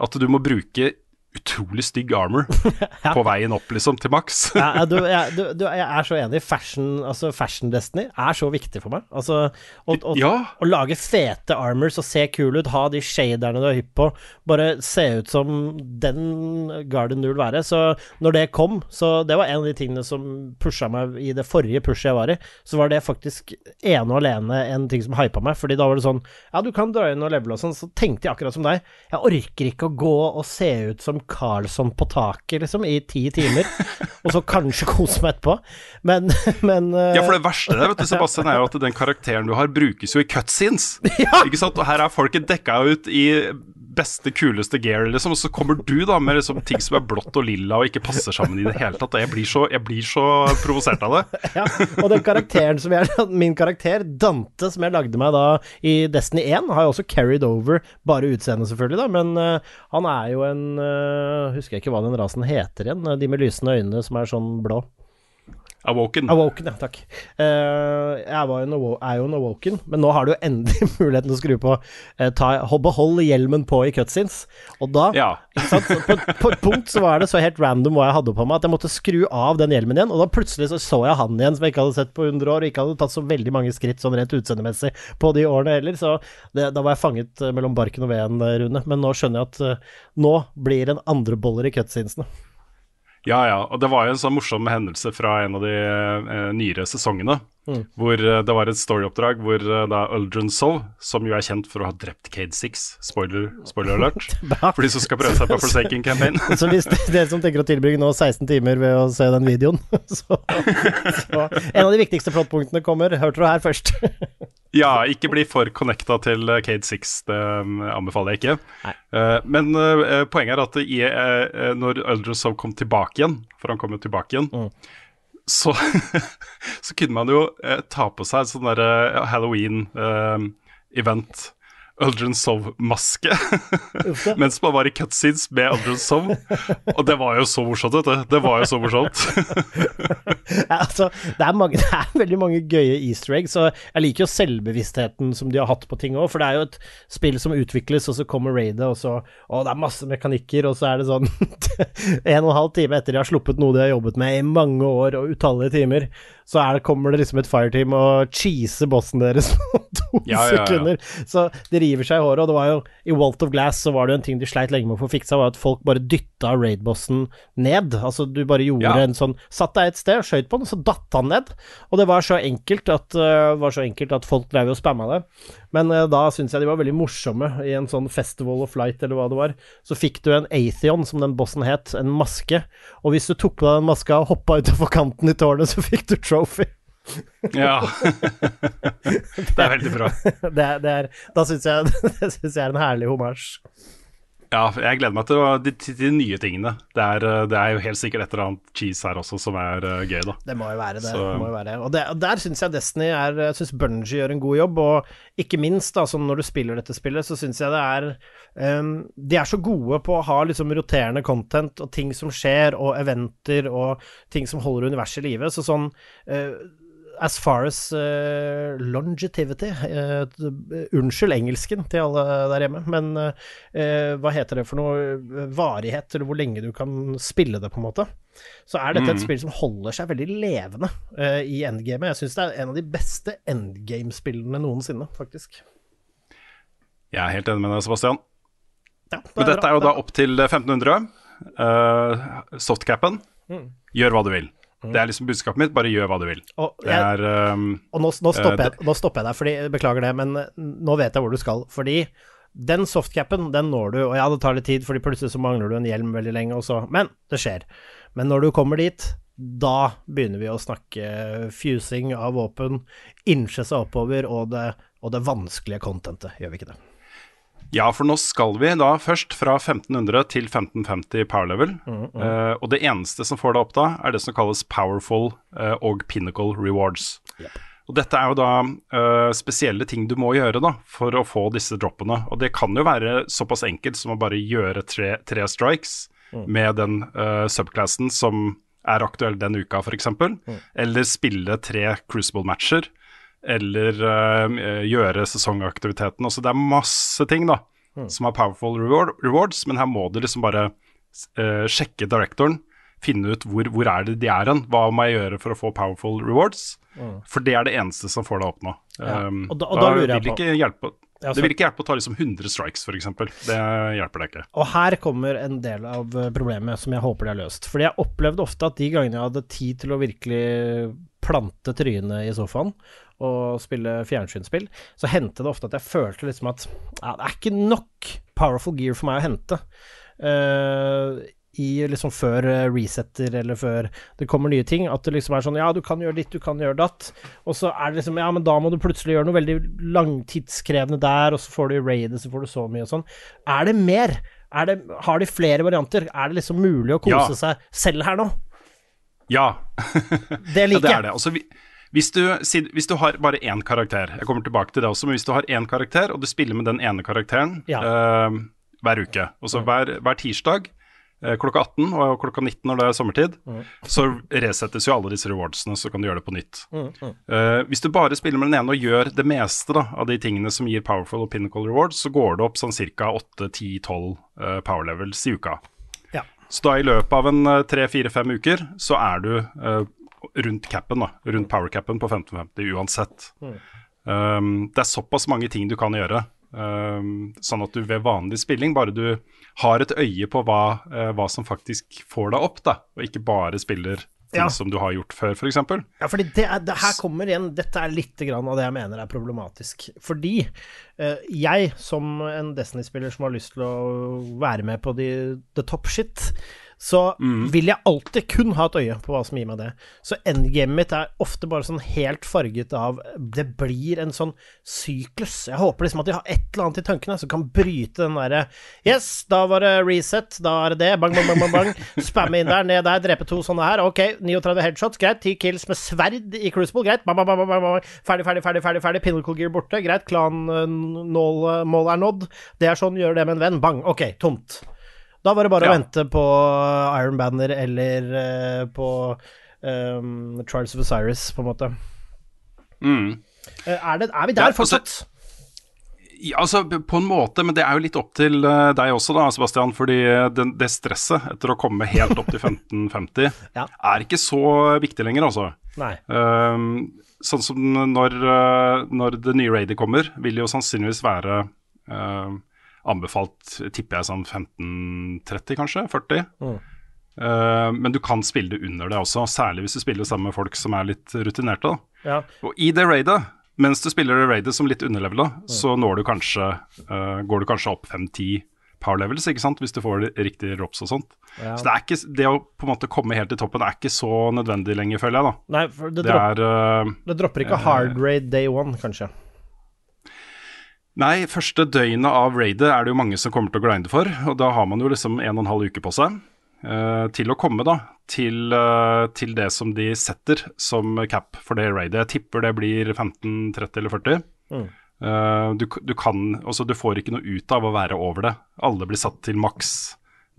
at du må bruke utrolig stygg armor på veien opp, liksom, til maks. Ja, du, jeg, du, du, jeg er så enig. Fashion, altså fashion Destiny er så viktig for meg. Altså, å, å, Ja. å lage fete armors og se kul ut, ha de shaderne du er hypp på, bare se ut som den Garden du vil være. Så når det kom, så det var en av de tingene som pusha meg i det forrige pushet jeg var i, så var det faktisk ene og alene en ting som hypa meg, fordi da var det sånn Ja, du kan dra inn og levele og sånn, så tenkte jeg akkurat som deg. Jeg orker ikke å gå og se ut som Carlsson på taket, liksom, i ti timer, og så kanskje kose meg etterpå, men, men uh... Ja, for det verste der, vet du, Sebastian, er jo at den karakteren du har, brukes jo i cutscenes. Ja. Ikke sant? Og her er folket dekka ut i beste, kuleste gear, liksom, og så kommer du da med liksom ting som er blått og lilla og ikke passer sammen i det hele tatt. Jeg blir så, jeg blir så provosert av det. Ja, og den karakteren som jeg Min karakter, Dante, som jeg lagde meg da i Destiny 1, har jo også carried over, bare utseendet selvfølgelig, da, men uh, han er jo en uh, Husker jeg ikke hva den rasen heter igjen, de med lysende øyne som er sånn blå. Awoken. Awoken, ja, takk. Uh, jeg var jo en, awo- er jo en Awoken, men nå har du jo endelig muligheten til å skru på uh, ta, Behold hjelmen på i cutscenes, og da Ja. På, på et punkt så var det så helt random hva jeg hadde på meg, at jeg måtte skru av den hjelmen igjen, og da plutselig så, så jeg han igjen som jeg ikke hadde sett på 100 år, og ikke hadde tatt så veldig mange skritt sånn rent utseendemessig på de årene heller, så det, da var jeg fanget eh, mellom barken og veden, Rune. Men nå skjønner jeg at uh, nå blir det en andre boller i cutscenesene. Ja, ja. Og det var jo en sånn morsom hendelse fra en av de eh, nyere sesongene. Hvor eh, det var et storyoppdrag hvor eh, da Uldren Sov, som jo er kjent for å ha drept Cade Six, spoiler, spoiler alert, for de som skal prøve seg på Forsaken Campaign. Så hvis dere som tenker å tilbringe nå 16 timer ved å se den videoen, så, så En av de viktigste plottpunktene kommer, hørte du her først. Ja, ikke bli for connecta til eh, Cade Six, det um, anbefaler jeg ikke. Eh, men poenget er at i, når Uldren Sov kom tilbake igjen, for han kom jo tilbake igjen, så, så kunne man jo eh, ta på seg en sånn derre Halloween-event. Uldren Sov-maske mens man var i cutscenes med Uldren Sov. Og det var jo så morsomt, vet du. Det var jo så morsomt. Ja, altså, det, er mange, det er veldig mange gøye easter eggs, og jeg liker jo selvbevisstheten som de har hatt på ting òg, for det er jo et spill som utvikles, og så kommer raidet, og så Å, det er masse mekanikker, og så er det sånn En og en halv time etter de har sluppet noe de har jobbet med i mange år og utallige timer, så det, kommer det liksom et fireteam og cheeser bossen deres på to Ja, ja, ja. sekunder. Så de river seg i håret, og det var jo I Walt of Glass så var det jo en ting de sleit lenge med å få fiksa, var at folk bare dytta raid-bossen ned. Altså du bare gjorde Ja. en sånn Satt deg et sted, skøyt på den, og så datt han ned. Og det var så enkelt at, uh, var så enkelt at folk drev og spamma det. Men uh, da syns jeg de var veldig morsomme i en sånn Festival of Light, eller hva det var. Så fikk du en Atheon, som den bossen het, en maske. Og hvis du tok på deg den maska og hoppa utenfor kanten i tårnet, så fikk du trophy. Ja. det er veldig bra. Det det er, da syns jeg det synes jeg er en herlig homasj. Ja, jeg gleder meg til, de, til de nye tingene. Det er, eh, det er jo helt sikkert et eller annet cheese her også som er eh, gøy, da. Det må jo være det. Det må jo være det. Og det, og der syns jeg Destiny er Jeg syns Bungie gjør en god jobb, og ikke minst da, sånn når du spiller dette spillet, så syns jeg det er um, De er så gode på å ha liksom roterende content og ting som skjer, og eventer og ting som holder universet i live. Så sånn eh, as far as uh, longevity uh, Unnskyld engelsken til alle der hjemme, men uh, hva heter det for noe? Varighet, eller hvor lenge du kan spille det, på en måte. Så er dette et Mm. spill som holder seg veldig levende i endgamet. Jeg syns det er en av de beste endgame-spillene noensinne, faktisk. Jeg er helt enig med deg, Sebastian. Ja, det Men dette bra. er jo da opp til 1500. Uh, softcapen. Mm. Gjør hva du vil. Det er liksom budskapet mitt. Bare gjør hva du vil. Og Det jeg, er um, Og nå, nå, stopper Eh, jeg, nå stopper jeg deg, fordi, beklager det, men nå vet jeg hvor du skal. Fordi den softcapen, den når du, og ja, det tar litt tid, fordi plutselig så mangler du en hjelm veldig lenge, og så Men det skjer. Men når du kommer dit, da begynner vi å snakke fusing av våpen, innsje seg oppover, og det, og det vanskelige contentet, gjør vi ikke det? Ja, for nå skal vi da først fra 1500 til 1550 power level. Eh, og det eneste som får deg opp da, er det som kalles powerful uh, og pinnacle rewards. Og dette er jo da uh, spesielle ting du må gjøre da, for å få disse droppene. Og det kan jo være såpass enkelt som å bare gjøre tre, tre strikes med den uh, subclassen som er aktuell den uka, f.eks. Eller spille tre crucible-matcher. Eller uh, gjøre sesongaktiviteten. Altså det er masse ting da som har powerful reward, rewards, men her må du liksom bare uh, sjekke directoren, finne ut hvor, hvor er det de er hen. Hva må jeg gjøre for å få powerful rewards? For det er det eneste som får deg opp nå. Ja, Um, og da- og da jeg vil Ikke hjelpe, Ja, det vil ikke hjelpe å ta liksom 100 strikes, f.eks. Det hjelper deg ikke. Og her kommer en del av eh, problemet som jeg håper de har løst. Fordi jeg opplevde ofte at de gangene jeg hadde tid til å virkelig plante trynet i sofaen og spille fjernsynsspill, så hendte det ofte at jeg følte liksom at ja, det er ikke nok powerful gear for meg å hente. Uh, i liksom før eh, resetter eller før det kommer nye ting, at det liksom er sånn ja, du kan gjøre ditt, du kan gjøre datt, og så er det liksom ja, men da må du plutselig gjøre noe veldig langtidskrevende der, og så får du raidet, så får du så mye og sånn. Er det mer? Er det, har de flere varianter? Er det liksom mulig å kose Ja. seg selv her nå? Ja, Det ja det er det. Altså, vi, hvis, du, hvis du har bare én karakter, jeg kommer tilbake til det også, men hvis du har én karakter, og du spiller med den ene karakteren Ja. uh, hver uke, og så hver, hver tirsdag uh, klokka 18 og klokka 19 når det er sommertid, så resettes jo alle disse rewardsene, så kan du gjøre det på nytt. Eh, hvis du bare spiller med den ene og gjør det meste da, av de tingene som gir powerful og pinnacle rewards, så går det opp sånn ca. 8-10-12 uh, power levels i uka. Ja. Så da i løpet av en tre-fire-fem uker, så er du rundt capen, da. Rundt powercapen på 1550 uansett. Um, det er såpass mange ting du kan gjøre. Um, sånn at du ved vanlig spilling, bare du har et øye på hva, uh, hva som faktisk får deg opp, da, og ikke bare spiller ting Ja. som du har gjort før, f.eks. Ja, fordi det, er, det her kommer igjen Dette er litt grann av det jeg mener er problematisk. Fordi eh, jeg, som en Destiny-spiller som har lyst til å være med på de, the top shit, så vil jeg alltid kun ha et øye på hva som gir meg det. Så endgamet mitt er ofte bare sånn helt farget av Det blir en sånn syklus. Jeg håper liksom at de har et eller annet i tankene som kan bryte den derre Yes, da var det reset, da er det det. Bang, bang, bang, bang. bang. Spamme inn der, ned der, drepe to sånne her. Ok, 39 headshots, greit. 10 kills med sverd i Crucible, greit. Bang, bang, bang, bang, bang. Ferdig, ferdig, ferdig, ferdig. ferdig. Pinnacle gear borte, greit. Klan-mål er nådd. Det er sånn, gjør det med en venn. Bang. Ok, tomt. Da var det bare å vente på Iron Banner eller uh, på um, Trials of Osiris, på en måte. Mm. Uh, er, det, er vi der Ja, altså- fortsatt? Ja, altså på en måte, men det er jo litt opp til eh, deg også da, Sebastian. Fordi det, det stresset etter å komme helt opp til 1550 Ja. er ikke så viktig lenger, altså. Nei. Um, sånn som når, eh, når det nye raidet kommer, vil jo sannsynligvis være eh, anbefalt, tipper jeg sånn 15-30 kanskje, 40. Eh, men du kan spille det under det også, særlig hvis du spiller sammen med folk som er litt rutinerte. Ja. Og i det raidet, mens du spiller det raidet som litt underlevela, så når du kanskje, uh, går du kanskje opp 5-10 power levels, ikke sant, hvis du får riktige drops og sånt. Ja. Så det er ikke, det å på en måte komme helt til toppen er ikke så nødvendig lenger, føler jeg da. Nei, for det, Det dropp, er uh, det dropper ikke hard raid day one, kanskje. Nei, første døgnet av raidet er det jo mange som kommer til å grinde for, og da har man jo liksom en og en halv uke på seg uh, til å komme da til, uh, til det som de setter som cap for det raidet. Jeg tipper det blir 15, 30 eller 40. Eh, du, du kan, altså du får ikke noe ut av å være over det. Alle blir satt til maks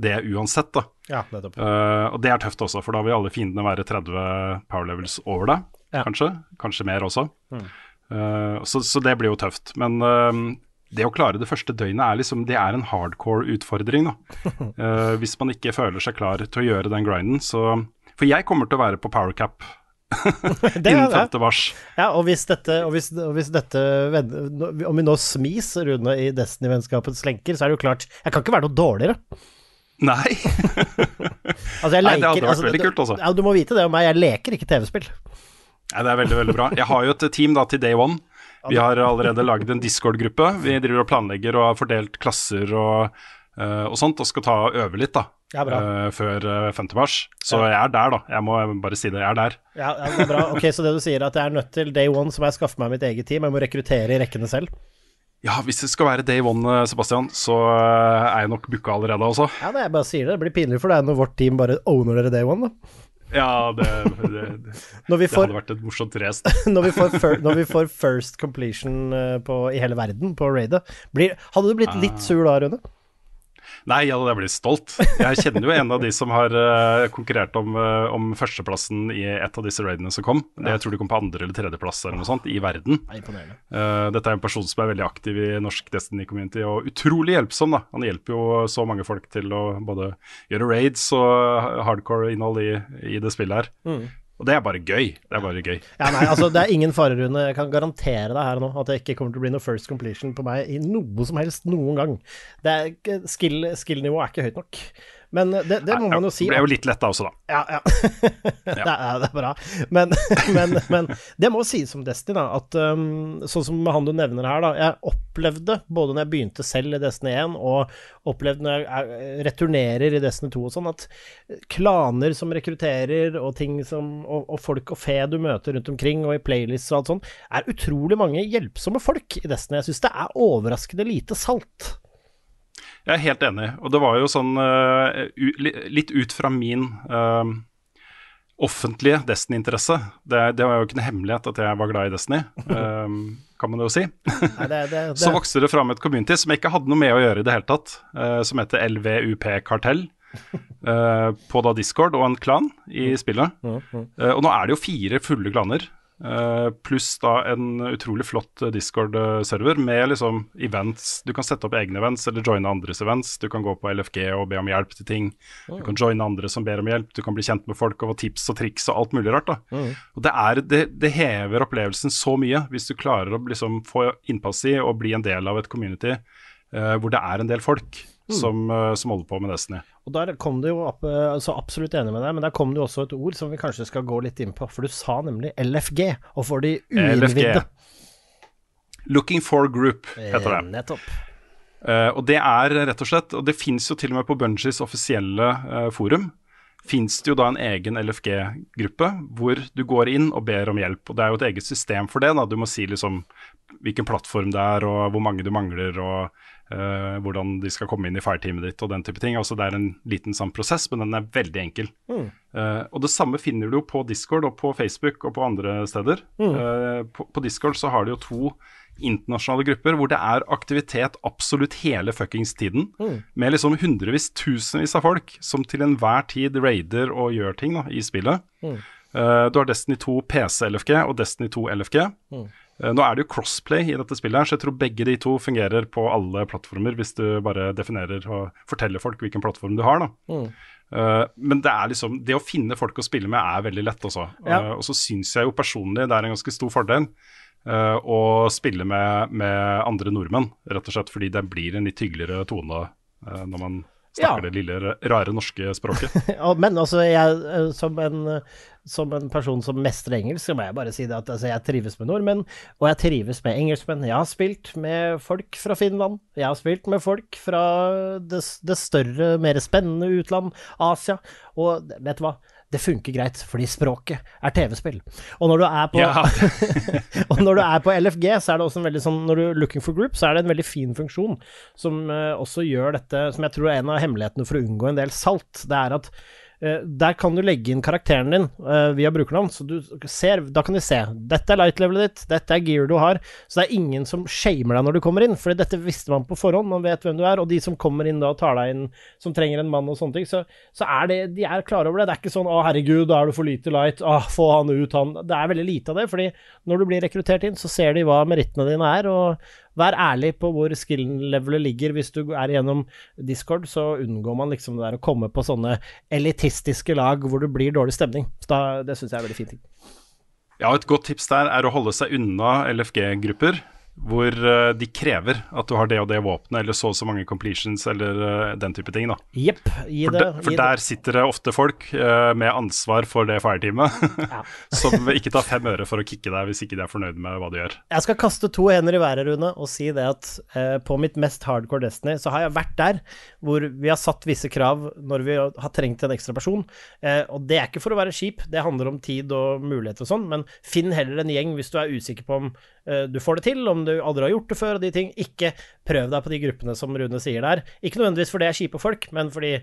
det uansett, da. Ja, nettopp. Og det er tøft også, for da vil alle fiendene være 30 power levels over det. Ja. kanskje. Kanskje mer også. Eh, så, så det blir jo tøft. Men eh, det å klare det første døgnet er liksom Det er en hardcore utfordring, da. Uh, hvis man ikke føler seg klar til å gjøre den grinden, så For jeg kommer til å være på powercap innen femte 5. mars. Ja, og hvis dette, og hvis, og hvis dette Om vi nå smis Rune i Destiny-vennskapets lenker, så er det jo klart Jeg kan ikke være noe dårligere. Nei. Altså, jeg Nei, det hadde vært vært veldig kult, altså. Ja, du må vite det om meg, jeg leker ikke TV-spill. Nei, det er veldig, veldig bra. Jeg har jo et team da til day one. Vi har allerede laget en Discord-gruppe. Vi driver og planlegger og har fordelt klasser og, eh, og sånt, og skal ta og øve litt da, Ja, bra. eh, før eh, 5. mars. Så jeg er der, da. Jeg må bare si det. Jeg er der. Ja, ja, det er bra. Ok, Så det du sier er at jeg er nødt til day one, så må jeg skaffe meg mitt eget team. Jeg må rekruttere i rekkene selv. Ja, hvis det skal være day one, eh, Sebastian, så eh, er jeg nok booka allerede også. Ja, det jeg bare sier det. Det blir pinlig for deg når vårt team bare owner dere day one, da. Ja, det, det, det, får, hadde vært et morsomt race. når vi får, når vi får first completion eh, på, i hele verden på raidet, blir, hadde du blitt litt sur da, Rune? Nei, ja, jeg blir stolt. Jeg kjenner jo en av de som har uh, konkurrert om, uh, om førsteplassen i et av disse raidene som kom. Det, jeg tror de kom på andre- eller tredjeplass eller noe sånt i verden. Er. Eh, dette er en person som er veldig aktiv i norsk Destiny-community, og utrolig hjelpsom. da. Han hjelper jo så mange folk til å både gjøre raids og hardcore innhold i, i det spillet her. Og det er bare gøy. Det er bare gøy. Ja, nei, altså Det er ingen fare, Rune. Jeg kan garantere deg her nå at det ikke kommer til å bli noe first completion på meg i noe som helst noen gang. Skill-nivået er ikke høyt nok. Men det, det må man jo si. Det ble jo litt letta også, da. Ja, ja. det, er, det er bra. Men, men, men det må sies om Destiny, da, at um, sånn som han du nevner her, da. Jeg opplevde, både når jeg begynte selv i Destiny 1, og opplevde når jeg er- returnerer i Destiny 2 og sånn, at klaner som rekrutterer, og ting som og, og folk og fe du møter rundt omkring, og i playlists og alt sånn, er utrolig mange hjelpsomme folk i Destiny. Jeg syns det er overraskende lite salt. Jeg er helt enig. Og det var jo sånn eh, litt ut fra min eh, offentlige Destiny-interesse. Det, det var jo ikke noe hemmelighet at jeg var glad i Destiny, eh, kan man jo si. Nei, det, det, Så vokste det fram et community som jeg ikke hadde noe med å gjøre i det hele tatt, som heter LVUP Kartell. på da Discord og en klan i spillet. Eh, og nå er det jo fire fulle klaner. Eh, pluss da en utrolig flott eh, Discord-server med liksom events. Du kan sette opp egne events eller joine andres events. Du kan gå på LFG og be om hjelp til ting. Du kan joine andre som ber om hjelp. Du kan bli kjent med folk og få tips og triks og alt mulig rart. da. Og det, er, det, det hever opplevelsen så mye hvis du klarer å liksom få innpass i og bli en del av et community uh, hvor det er en del folk som, eh, som holder på med Destiny. Og der kom det jo opp, eh, så absolutt enig med deg, men der kom det jo også et ord som vi kanskje skal gå litt inn på. For du sa nemlig LFG, og for de uinnvidde. Looking for group heter det. Eh, Nettopp. Uh, og det er rett og slett, og det fins jo til og med på Bungies offisielle uh, forum, fins det jo da en egen LFG-gruppe hvor du går inn og ber om hjelp. Og det er jo et eget system for det. da, Du må si liksom hvilken plattform det er, og hvor mange du mangler, og eh, hvordan de skal komme inn i fireteamet ditt, og den type ting. Altså Det er en liten sånn prosess, men den er veldig enkel. Eh, og det samme finner du jo på Discord og på Facebook og på andre steder. Eh, på, på Discord så har de jo to internasjonale grupper hvor det er aktivitet absolutt hele fuckings tiden. Med liksom hundrevis, tusenvis av folk som til enhver tid raider og gjør ting da, i spillet. Eh, du har Destiny 2 PC-LFG og Destiny 2 LFG. Eh, nå er det jo crossplay i dette spillet, her, så jeg tror begge de to fungerer på alle plattformer, hvis du bare definerer og forteller folk hvilken plattform du har. da. Eh, men det er liksom Det å finne folk å spille med er veldig lett, også. Ja. Uh, og så syns jeg jo personlig det er en ganske stor fordel uh, å spille med, med andre nordmenn, rett og slett fordi det blir en litt hyggeligere tone når man snakker Ja. det lille, rare norske språket. Men altså, jeg, eh, som en, som en person som mestrer engelsk, så må jeg bare si det at altså, jeg trives med nordmenn, og jeg trives med engelskmenn. Jeg har spilt med folk fra Finland, jeg har spilt med folk fra det, det større, mer spennende utland, Asia, og vet du hva? Det funker greit, fordi språket er TV-spill. Og når du på Ja. og når du er på LFG, så er det også en veldig sånn Når du er looking for group, så er det en veldig fin funksjon som eh, også gjør dette Som jeg tror er en av hemmelighetene for å unngå en del salt. Det er at der kan du legge inn karakteren din eh, via brukernavn, så du ser Da kan de se. Dette er light-levelet ditt, dette er gear du har. Så det er ingen som shamer deg når du kommer inn, for dette visste man på forhånd, man vet hvem du er. Og de som kommer inn da og tar deg inn, som trenger en mann og sånne ting, så, så er det De er klare over det. Det er ikke sånn 'Å, herregud, da er du for lite light', 'Å, få han ut', han Det er veldig lite av det, fordi når du blir rekruttert inn, så ser de hva merittene dine er, og vær ærlig på hvor skill-levelet ligger. Hvis du er gjennom Discord, så unngår man liksom det der å komme på sånne elitistiske lag hvor det blir dårlig stemning. Da, det syns jeg er veldig fint. Ja, et godt tips der er å holde seg unna LFG-grupper hvor uh, de krever at du har det og det våpenet, eller så og så mange completions, eller uh, den type ting. da. Jepp. For, de, for der sitter det ofte folk uh, med ansvar for det fireteamet, ja. som ikke tar fem øre for å kicke deg hvis ikke de er fornøyd med hva du gjør. Jeg skal kaste to hender i været, Rune, og si det at på mitt mest hardcore Destiny så har jeg vært der hvor vi har satt visse krav når vi har trengt en ekstra person. og det er ikke for å være kjip, det handler om tid og muligheter og sånn, men finn heller en gjeng hvis du er usikker på om du får det til, om du aldri har gjort det før, og de ting. Ikke prøv deg på de gruppene som Rune sier der. Ikke nødvendigvis fordi jeg er kjipe folk, men fordi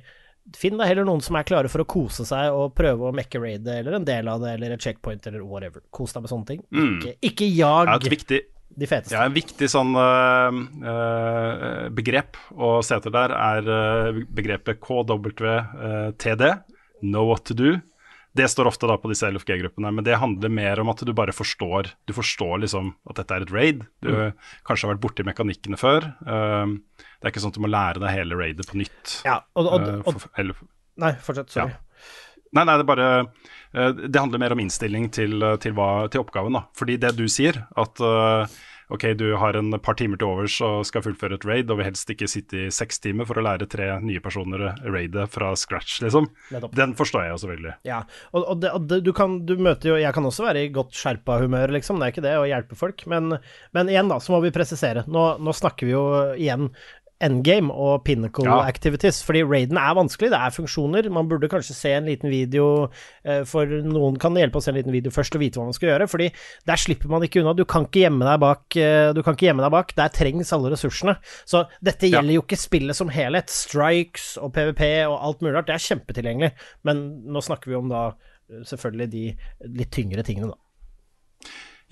Finn deg heller noen som er klare for å kose seg og prøve å mekke raidet eller en del av det, eller et checkpoint eller whatever. Kos deg med sånne ting. Mm. Ikke, ikke jag ja, viktig, de feteste. Ja, en viktig sånn uh, begrep å se etter der er begrepet KWTD, know what to do. Det står ofte da på disse LFG-gruppene, men det handler mer om at du bare forstår Du forstår liksom at dette er et raid. Du mm. kanskje har vært borti mekanikkene før. Uh, det er ikke sånn at du må lære deg hele raidet på nytt. Ja, og, og, uh, for, eller, nei, fortsett. Sorry. Ja. Nei, nei, det bare uh, Det handler mer om innstilling til, til, hva, til oppgaven, da. Fordi det du sier, at ok, du har en par timer til overs og skal fullføre et raid, og vil helst ikke sitte i seks timer for å lære tre nye personer raidet fra scratch, liksom. Den forstår jeg jo selvfølgelig. Ja, og, og, det, og det, du, kan, du møter jo Jeg kan også være i godt skjerpa humør, liksom, det er ikke det, å hjelpe folk. Men, men igjen, da, så må vi presisere. Nå, nå snakker vi jo igjen endgame og pinnacle ja. activities. Fordi raiden er vanskelig, det er funksjoner. Man burde kanskje se en liten video, eh, for noen kan hjelpe å se en liten video først og vite hva man skal gjøre. Fordi der slipper man ikke unna. Du kan ikke gjemme deg bak. Eh, du kan ikke gjemme deg bak. Der trengs alle ressursene. Så dette gjelder ja. jo ikke spillet som helhet. Strikes og PVP og alt mulig rart, det er kjempetilgjengelig. Men nå snakker vi om da eh, selvfølgelig de litt tyngre tingene, da.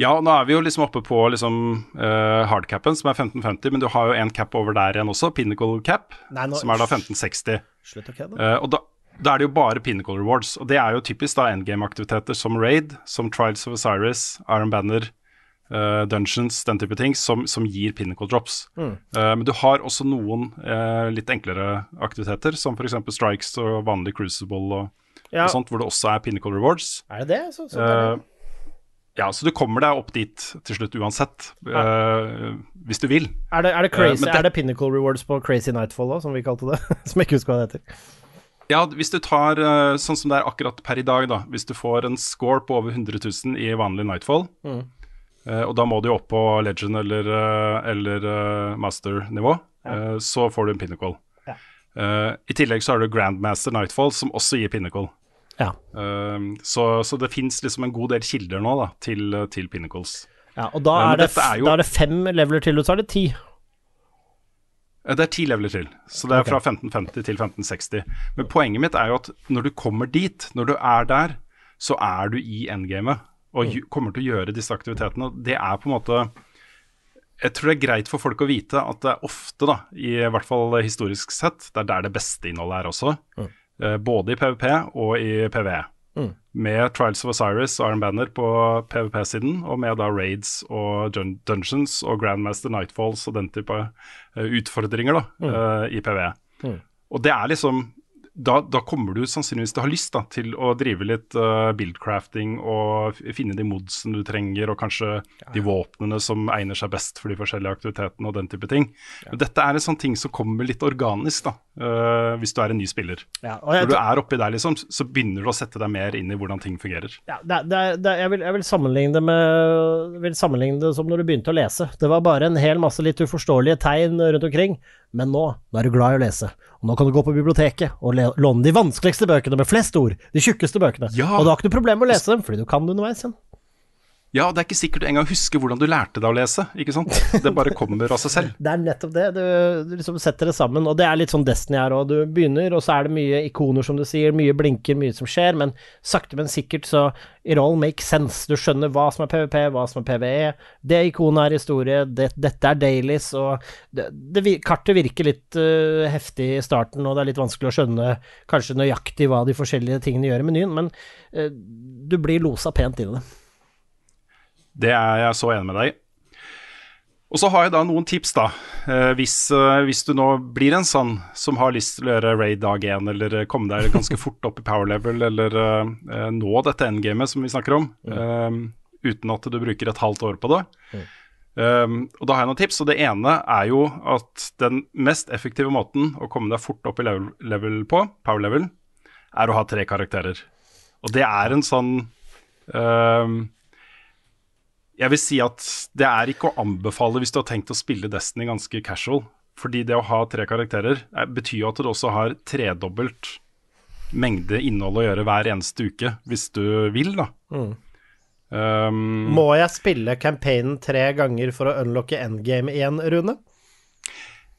Ja, nå er vi jo liksom oppe på liksom, uh, hardcapen, som er 1550, men du har jo en cap over der igjen også, pinnacle cap, Nei, nå, som er da 1560. Slutt, okay, da. Uh, og da, da, er det jo bare pinnacle rewards, og det er jo typisk da endgame-aktiviteter som Raid, som Trials of Osiris, Iron Banner, uh, Dungeons, den type ting, som, som gir pinnacle drops. Mm. men du har også noen litt enklere aktiviteter, som f.eks. Strikes og vanlig Crucible og, ja. og, sånt, hvor det også er pinnacle rewards. Er det det? Så, så er det. Ja, så du kommer deg opp dit til slutt uansett, ja. uh, hvis du vil. Er det, er det crazy, uh, det, er det Pinnacle Rewards på Crazy Nightfall òg, som vi kalte det? som jeg ikke husker hva det heter. Ja, hvis du tar uh, sånn som det er akkurat per i dag, da. Hvis du får en score på over 100 000 i vanlig Nightfall, mm. og da må du opp på legend eller, eller master-nivå, ja. så får du en Pinnacle. Ja. I tillegg så har du Grandmaster Nightfall, som også gir Pinnacle. Ja. Uh, så, så, det fins liksom en god del kilder nå da, til, til Pinnacles. Ja, og da er, det, er jo, da er, det, fem leveler til, og så er det ti? Det er ti leveler til, så det er okay. fra 1550 til 1560. Men poenget mitt er jo at når du kommer dit, når du er der, så er du i endgamet og mm. kommer til å gjøre disse aktivitetene. Det er på en måte Jeg tror det er greit for folk å vite at det er ofte, da, i hvert fall historisk sett, det er der det beste innholdet er også. Mm. Eh, både i PVP og i PVE. Mm. Med Trials of Osiris og Iron Banner på PVP-siden, og med da raids og dungeons og Grandmaster Nightfalls og den type uh, utfordringer da, mm. uh, i PVE. Mm. Og det er liksom da, da, kommer du sannsynligvis til å ha lyst da, til å drive litt uh, buildcrafting og finne de modsene du trenger, og kanskje ja. de våpnene som egner seg best for de forskjellige aktivitetene og den type ting. Ja. Men dette er en sånn ting som kommer litt organisk, da, uh, hvis du er en ny spiller. Ja, Når du er oppi der, liksom, så begynner du å sette deg mer inn i hvordan ting fungerer. Ja, det, det, det, jeg, vil, jeg, vil, sammenligne det med vil sammenligne det som når du begynte å lese. Det var bare en hel masse litt uforståelige tegn rundt omkring. Men nå, nå er du glad i å lese, og nå kan du gå på biblioteket og låne de vanskeligste bøkene med flest ord, de tjukkeste bøkene. Ja. Og du har ikke noe problem med å lese dem, fordi du kan det underveis igjen. Ja, det er ikke sikkert du engang husker hvordan du lærte deg å lese, ikke sant. Det bare kommer av seg selv. Det er nettopp det. Du, du liksom setter det sammen, og det er litt sånn Destiny her òg. Du begynner, og så er det mye ikoner, som du sier, mye blinker, mye som skjer, men sakte, men sikkert så it all makes sense. Du skjønner hva som er PVP, hva som er PVE. Det ikonet er historie, det, dette er dailies, og det, det, kartet virker litt uh, heftig i starten, og det er litt vanskelig å skjønne kanskje nøyaktig hva de forskjellige tingene gjør i menyen, men uh, du blir losa pent inn i det. Det er jeg så enig med deg i. Og så har jeg da noen tips, da. Eh, hvis, eh, hvis, du nå blir en sånn som har lyst til å gjøre raid dag én, eller komme deg ganske fort opp i power level, eller eh, nå dette endgamet som vi snakker om, mm. uten at du bruker et halvt år på det. Mm. Um, og da har jeg noen tips, og det ene er jo at den mest effektive måten å komme deg fort opp i level, level på, power level, er å ha tre karakterer. Og det er en sånn um, jeg vil si at det er ikke å anbefale hvis du har tenkt å spille Destiny ganske casual. Fordi det å ha tre karakterer er, betyr jo at du også har tredobbelt mengde innhold å gjøre hver eneste uke, hvis du vil, da. Mm. Um, Må jeg spille campaignen tre ganger for å unlocke endgame igjen, Rune?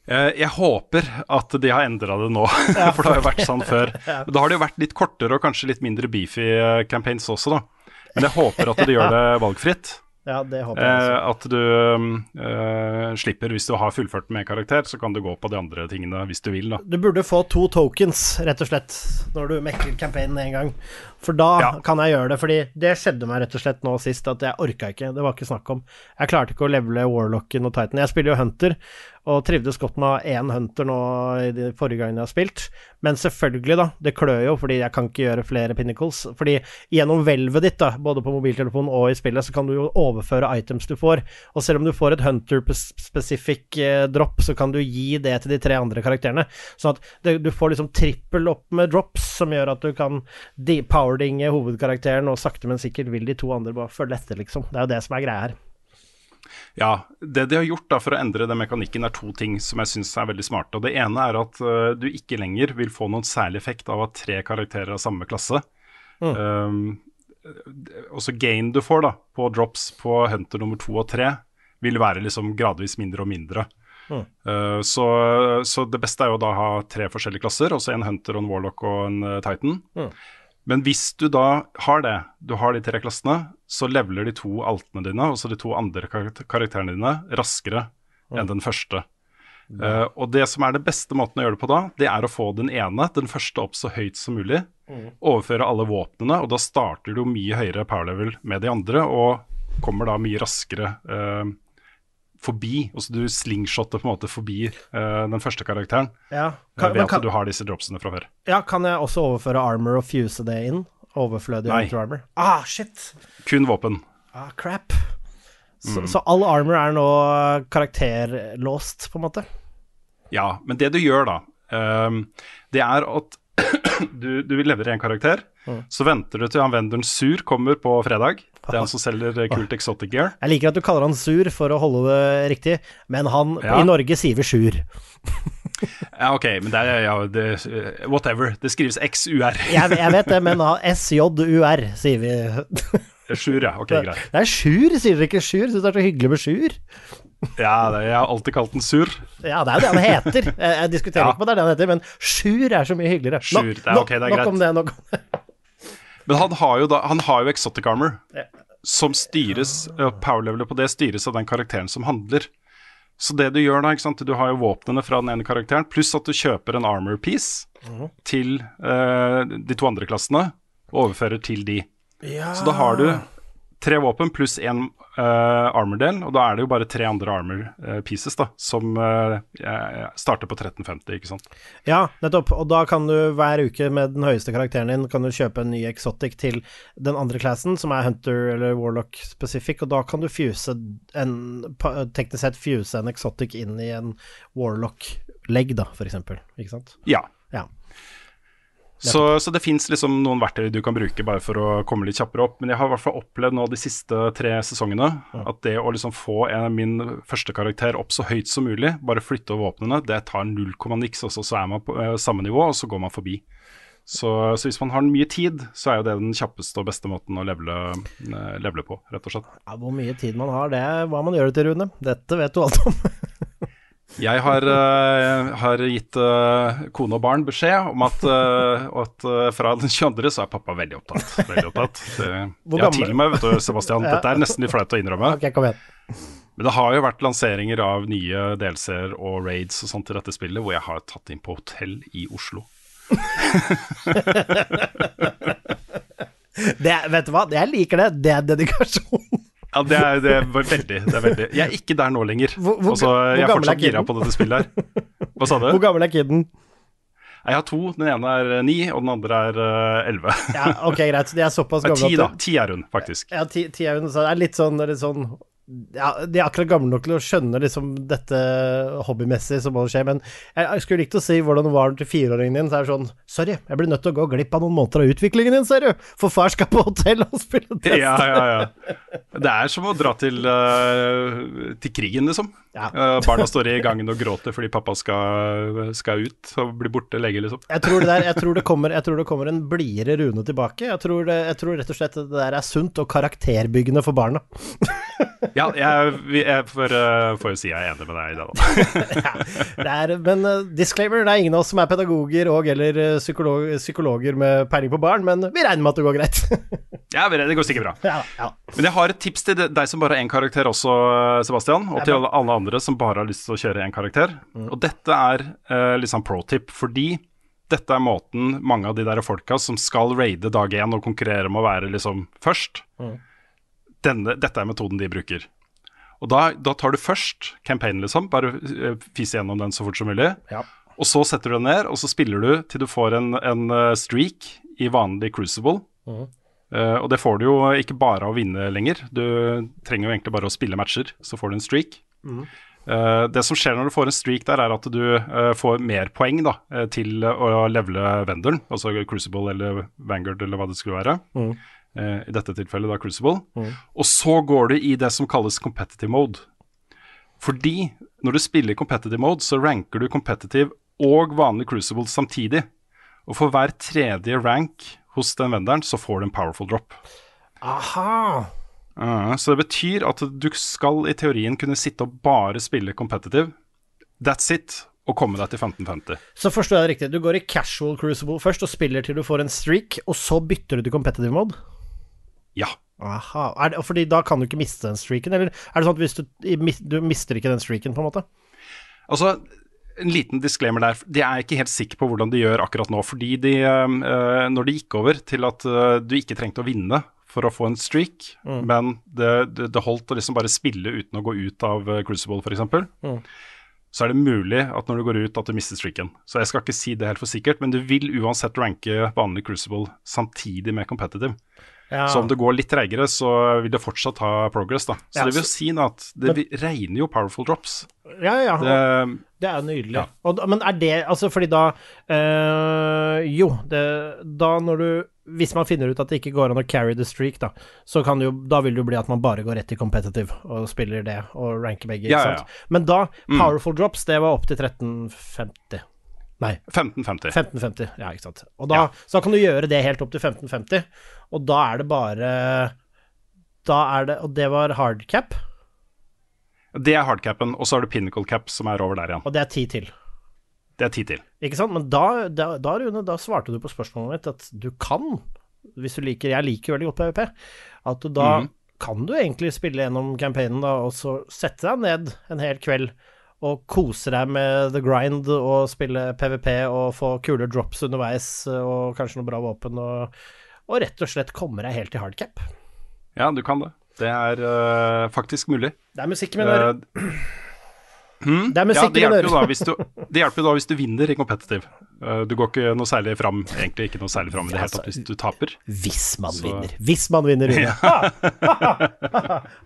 Eh, jeg håper at de har endra det nå, ja. for det har jo vært sånn før. Men da har det jo vært litt kortere og kanskje litt mindre beefy eh, campaigns også, da. Men jeg håper at de gjør det valgfritt. Ja, det håper jeg også. Eh, at du eh, slipper, hvis du har fullført med karakter, så kan du gå på de andre tingene hvis du vil. da. Du burde få to tokens, rett og slett, når du mekker campaignen en gang. For da ja. kan jeg gjøre det. Fordi det skjedde meg rett og slett nå sist, at jeg orka ikke. Det var ikke snakk om. Jeg klarte ikke å levele Warlocken og Titan. Jeg spiller jo Hunter, og trivdes godt med én Hunter nå i de forrige gangene jeg har spilt. Men selvfølgelig, da. Det klør jo, fordi jeg kan ikke gjøre flere pinnacles. Fordi gjennom hvelvet ditt, da, både på mobiltelefonen og i spillet, så kan du jo overføre items du får. Og selv om du får et Hunter-specific eh, drop, så kan du gi det til de tre andre karakterene. Sånn at du får liksom trippel opp med drops, som gjør at du kan power powerdinge hovedkarakteren, og sakte, men sikkert vil de to andre bare følge etter, liksom. Det er jo det som er greia her. Ja, det de har gjort da for å endre den mekanikken, er to ting som jeg syns er veldig smarte. Og Det ene er at uh, du ikke lenger vil få noen særlig effekt av at tre karakterer av samme klasse. Mm. Um, også gain du får da på drops på Hunter nummer to og tre, vil være liksom gradvis mindre og mindre. Mm. Uh, så, så, det beste er jo da å ha tre forskjellige klasser, også en Hunter en Warlock og en uh, Titan. Mm. Men hvis du da har det, du har de tre klassene, så leveler de to altene dine, altså de to andre karakterene dine, raskere mm. enn den første. Uh, og det som er det beste måten å gjøre det på da, det er å få den ene, den første, opp så høyt som mulig. Mm. Overføre alle våpnene, og da starter du mye høyere power level med de andre, og kommer da mye raskere uh, forbi. Altså du slingshotter på en måte forbi uh, den første karakteren ja, kan, ved at du har disse dropsene fra før. Ja, Kan jeg også overføre armor og fuse det inn? Overflødig armor? Ah, shit! Kun våpen. Ah, crap. Så, mm. så all armor er nå karakterlåst, på en måte? Ja, men det du gjør da, um, det er at du, du leverer levere en karakter. Mm. Så venter du til han venderen Sur kommer på fredag. Det er han som selger kult exotic gear. Jeg liker at du kaller han Sur for å holde det riktig, men han ja. i Norge sier vi Sjur. ja, ok, men det er ja, det, whatever. Det skrives XUR. jeg, jeg vet det, men SJUR sier vi. Sjur, ja. Ok, greit. Det er Sjur, sier dere ikke Sjur? Syns det er så hyggelig med Sjur. Ja, det, jeg har alltid kalt den Sur. Ja, det er jo det han heter. Jeg, jeg diskuterer ja. ikke på det, det han heter, men Sjur er så mye hyggeligere. Sjur, det er ok, det er greit. Nok om det, nok om det. Men han har jo, da, han har jo exotic armor, ja. som styres Power-levelet på det styres av den karakteren som handler. Så det du gjør da, ikke sant? du har jo våpnene fra den ene karakteren, pluss at du kjøper en armor piece mm. til uh, de to andre klassene, og overfører til de. Ja. Så da har du tre våpen pluss én uh, armor-del, og da er det jo bare tre andre armor uh, pieces da, som uh, starter på 1350, ikke sant. Ja, nettopp, og da kan du hver uke med den høyeste karakteren din kan du kjøpe en ny exotic til den andre klassen, som er Hunter eller Warlock specific, og da kan du fuse en teknisk sett fuse en exotic inn i en Warlock-legg, da, for eksempel, ikke sant? Ja. ja. Så, så, det fins liksom noen verktøy du kan bruke bare for å komme litt kjappere opp. Men jeg har i hvert fall opplevd nå de siste tre sesongene at det å liksom få en, min første karakter opp så høyt som mulig, bare flytte over våpnene, det tar null komma niks, og så er man på eh, samme nivå, og så går man forbi. Så, så hvis man har mye tid, så er jo det den kjappeste og beste måten å levele, eh, levele på, rett og slett. Ja, hvor mye tid man har, det er hva man gjør det til, Rune. Dette vet du alt om. Jeg har, uh, har gitt uh, kone og barn beskjed om at, eh, at fra den 22. så er pappa veldig opptatt. Veldig opptatt. Det, ja, til med, vet du, Sebastian. Dette er nesten litt flaut å innrømme. ok, kom igjen. Men det har jo vært lanseringer av nye DLC-er og raids og sånt i dette spillet, hvor jeg har tatt inn på hotell i Oslo. Det, vet du hva, jeg liker det. Det er dedikasjon. Ja, det er, det er veldig, det er veldig Jeg er ikke der nå lenger. Hvor- hvor- Altså, jeg er fortsatt gira på dette spillet her. Hva sa du? Hvor gammel er kiden? Jeg har to. Den ene er eh, ni, og den andre er eh, elleve. Ja, ok, greit. De er såpass gamle Ti, da. Ti er hun, faktisk. Ja, ti, ti er hun. så det er litt sånn, litt sånn ja, De er akkurat gamle nok til å skjønne liksom dette hobbymessig som må skje, men jeg, skulle likt å si hvordan det var til fireåringen din. Så er det sånn Sorry, jeg blir nødt til å gå glipp av noen måneder av utviklingen din, ser du. For far skal på hotell og spille test. Ja, ja, ja. Det er som å dra til, uh, til krigen, liksom. Ja. Barna står i gangen og gråter fordi pappa skal, skal ut og bli borte lenge, liksom. Jeg tror, det der, jeg, tror det kommer, jeg tror det kommer en blidere Rune tilbake. Jeg tror, det, jeg tror rett og slett det der er sunt og karakterbyggende for barna. Ja, jeg, jeg får, eh, får jo si jeg er enig med deg i det, da. Det er, men eh, disclaimer, det er ingen av oss som er pedagoger og eller eh, psykolog, psykologer med peiling på barn, men vi regner med at det går greit. Ja, det går sikkert bra. ja, ja. Men jeg har et tips til deg som bare har én karakter også, Sebastian. Og til alle, alle andre som bare har lyst til å kjøre én karakter. Og dette er eh, sånn pro tip, fordi dette er måten mange av de der folka som skal raide dag én og konkurrere om å være liksom først denne, Dette er metoden de bruker. Og da, da tar du først campaignen, liksom. Bare fise fis gjennom den så fort som mulig. Ja. Og så setter du den ned, og så spiller du til du får en, en eh, streak i vanlig crucible. Eh, og det får du jo ikke bare av å vinne lenger. Du trenger jo egentlig bare å spille matcher, så får du en streak. Eh, det som skjer når du får en streak der, er at du eh, får mer poeng da, eh, til å levele venderen, altså Crucible eller Vanguard eller hva det skulle være. Eh, I dette tilfellet da Crucible. Og så går du i det som kalles competitive mode. Fordi når du spiller competitive mode, så ranker du competitive og vanlig Crucible samtidig. Og for hver tredje rank hos den venderen, så får du en powerful drop. Aha! Uh, så det betyr at du skal i teorien kunne sitte og bare spille competitive. That's it. Og komme deg til 1550. Så forstår jeg det riktig. Du går i casual crucible først og spiller til du får en streak, og så bytter du til competitive mode? Ja. Aha. Er det, fordi da kan du ikke miste den streaken, eller er det sånn at hvis du, du mister ikke den streaken, på en måte? Altså, en liten disclaimer der. De er ikke helt sikre på hvordan de gjør akkurat nå. Fordi de, eh, når de gikk over til at eh, du ikke trengte å vinne for å få en streak, men det, det, det holdt å liksom bare spille uten å gå ut av uh, Crucible, f.eks., så er det mulig at når du går ut, at du mister streaken. Så jeg skal ikke si det helt for sikkert, men du vil uansett ranke vanlig Crucible samtidig med competitive. Ja. Så om det går litt treigere, så vil det fortsatt ha progress, da. Så Ja, det vil så- si at det men, regner jo powerful drops. ja, ja. Det, Det er nydelig. Ja. Og, men er det Altså, fordi da øh, Jo, det, da når du Hvis man finner ut at det ikke går an å carry the streak, da, så kan jo Da vil det jo bli at man bare går rett i competitive og spiller det og ranker begge, Ja, ja, sant. Men da, powerful drops, det var opp til 1350. Nei, 1550. 1550, ja, ikke sant. Og da, Ja. Så da kan du gjøre det helt opp til 1550, og da er det bare Da er det Og det var hardcap, Det er hardcapen, og så har du pinnacle cap som er over der igjen. og det er ti til. Det er ti til. Ikke sant? Men da, da, da, Rune, da svarte du på spørsmålet mitt at du kan, hvis du liker Jeg liker veldig godt PVP, at du da kan du egentlig spille gjennom campaignen da, og så sette deg ned en hel kveld og kose deg med the grind og spille PVP og få kule drops underveis og kanskje noe bra våpen og, og rett og slett komme deg helt til hardcap. Ja, du kan det. Det er uh, faktisk mulig. Det er musikk mine ører. hmm? Det er ja, musikk det hjelper, jo da ører. det hjelper jo da hvis du vinner i competitive. Uh, du går ikke noe særlig fram, egentlig ikke noe særlig fram i det hele tatt hvis du taper. Hvis man Så- vinner. Hvis man vinner, Rune.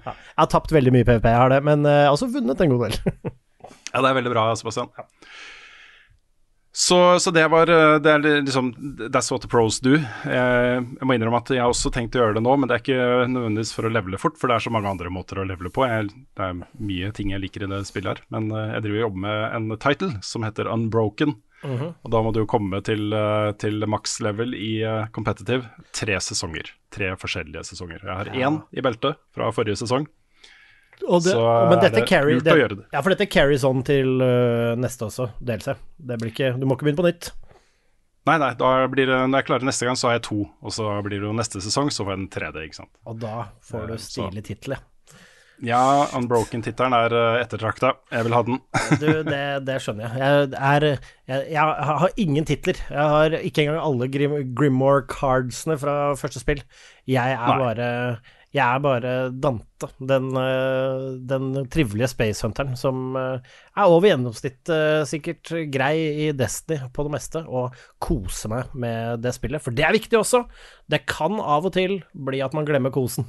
jeg har tapt veldig mye PVP, jeg har det, men eh, jeg har også vunnet en god del. Ja, det er veldig bra, Sebastian. Så, så det var eh, Det er liksom That's what the pros do. Jeg, jeg må innrømme at jeg har også tenkt å gjøre det nå, men det er ikke nødvendigvis for å levele fort, for det er så mange andre måter å levele på. Jeg, det er mye ting jeg liker i det spillet her, men eh, jeg driver og jobber med en title som heter Unbroken. Og da må du jo komme til, eh, til maks level i competitive tre sesonger. Tre forskjellige sesonger. Jeg har én i beltet fra forrige sesong. Det, Så men er det carry, lurt å gjøre det. Ja, for dette carries on til uh, neste også, DLC. Det blir ikke, du må ikke begynne på nytt. Nei, nei, da blir det, når jeg klarer neste gang, så har jeg to. Og så blir det jo neste sesong, så får jeg den tredje, ikke sant. Og da får du Eh, stilig tittel, ja. Ja, Unbroken-tittelen er uh, ettertrakta. Jeg vil ha den. Du, det, det skjønner jeg. Jeg, er, jeg. jeg har ingen titler. Jeg har ikke engang alle Grim, Grimoire-cardsene fra første spill. Jeg er Nei. bare jeg er bare Dante, den, øh, den trivelige spacehunteren som øh, er over gjennomsnittet øh, sikkert grei i Destiny på det meste, og koser meg med det spillet. For det er viktig også. Det kan av og til bli at man glemmer kosen.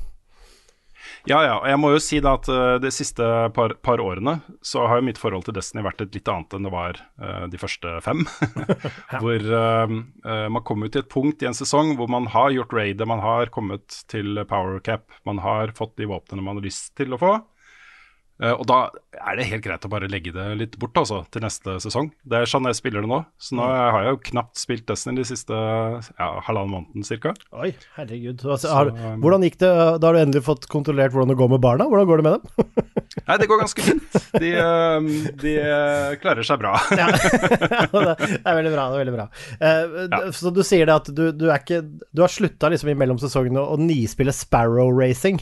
Ja, ja. Og jeg må jo si da at uh, de siste par, par årene så har jo mitt forhold til Destiny vært et litt annet enn det var uh, de første fem. hvor uh, man kommer til et punkt i en sesong hvor man har gjort raidet, man har kommet til power cap, man har fått de våpnene man har lyst til å få. Uh, og da er det helt greit å bare legge det litt bort altså, til neste sesong. Det er sånn jeg spiller det nå. Så nå har jeg jo knapt spilt Destiny de siste ja, halvannen måneden ca. Oi, herregud. Altså, har, hvordan gikk det? Da har du endelig fått kontrollert hvordan det går med barna? Hvordan går det med dem? Nei, det går ganske fint. De, de klarer seg bra. Ja, det er veldig bra. det er veldig bra Eh, ja. Så du sier det at du, du er ikke Du har slutta liksom i mellomsesongene å nispille Sparrow Racing?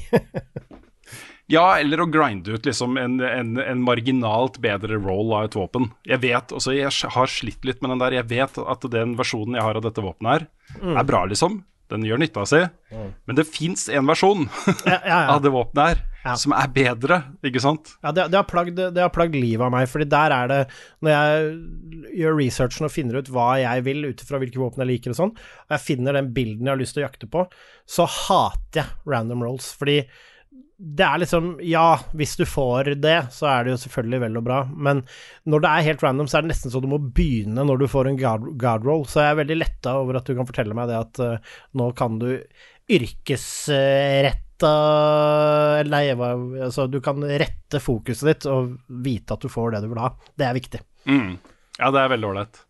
Ja, eller å grinde ut liksom en, en, en marginalt bedre roll av et våpen. Jeg vet, også Jeg har slitt litt med den der. Jeg vet at den versjonen jeg har av dette våpenet her, er bra, liksom. Den gjør nytta si. Men det fins en versjon Ja, ja, ja. av det våpenet her som er bedre, ikke sant? Ja, det, det, har plagd, det har plagd livet av meg, fordi der er det Når jeg gjør researchen og finner ut hva jeg vil ut ifra hvilke våpen jeg liker og sånn, og jeg finner den bilden jeg har lyst til å jakte på, så hater jeg random rolls, fordi det er liksom Ja, hvis du får det, så er det jo selvfølgelig vel og bra, men når det er helt random, så er det nesten så du må begynne når du får en guard, guard roll. Så jeg er veldig letta over at du kan fortelle meg det at uh, nå kan du yrkesretta Eller nei, altså du kan rette fokuset ditt og vite at du får det du vil ha. Det er viktig. Mm. Ja, det er veldig ålreit.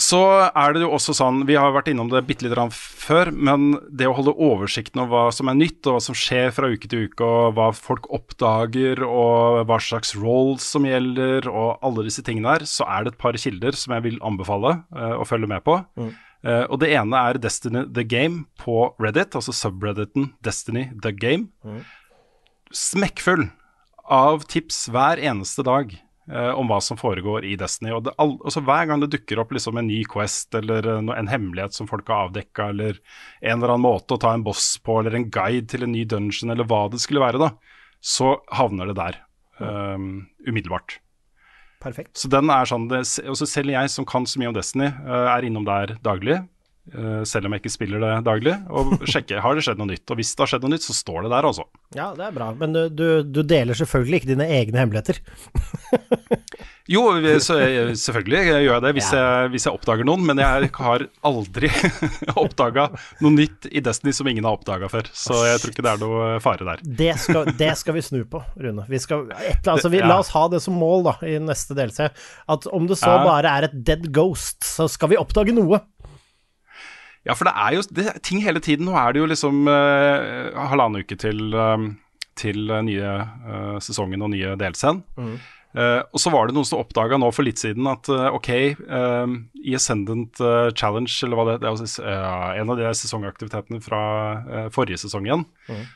Så er det jo også sånn, vi har vært innom det bitte litt før, men det å holde oversikten over hva som er nytt, og hva som skjer fra uke til uke, og hva folk oppdager, og hva slags roles som gjelder, og alle disse tingene her, så er det et par kilder som jeg vil anbefale uh, å følge med på. Eh, og det ene er Destiny The Game på Reddit, altså subredditen Destiny The Game. Smekkfull av tips hver eneste dag om hva som foregår i Destiny. Og det, all, altså Hver gang det dukker opp liksom en ny Quest eller eh, en hemmelighet som folk har avdekka, eller en eller annen måte å ta en boss på, eller en guide til en ny dungeon, eller hva det skulle være, da, så havner det der um, umiddelbart. Perfekt. Så den er sånn, det, Selv jeg som kan så mye om Destiny, eh, er innom der daglig. Eh, selv om jeg ikke spiller det daglig. Og sjekker har det skjedd noe nytt. Og hvis det har skjedd noe nytt, så står det der, altså. Ja, det er bra. Men du, du, du deler selvfølgelig ikke dine egne hemmeligheter. Jo, vi- så, selvfølgelig gjør jeg det hvis, jeg, hvis jeg oppdager noen, men jeg har aldri oppdaga noe nytt i Destiny som ingen har oppdaga før. Så jeg tror ikke det er noe fare der. Det skal, det skal vi snu på, Rune. Vi skal, et, altså, vi, Ja. La oss ha det som mål da, i neste delelse. At om det så Ja. bare er et dead ghost, så skal vi oppdage noe. Ja, for det er jo det ting hele tiden. Nå er det jo liksom uh, halvannen uke til, eh, til eh, nye uh, sesongen og nye delscenen. Eh, og så var det noen som oppdaga nå for litt siden at uh, ok, uh, i Ascendant Challenge, eller hva det, det er, en av de sesongaktivitetene fra forrige sesong igjen,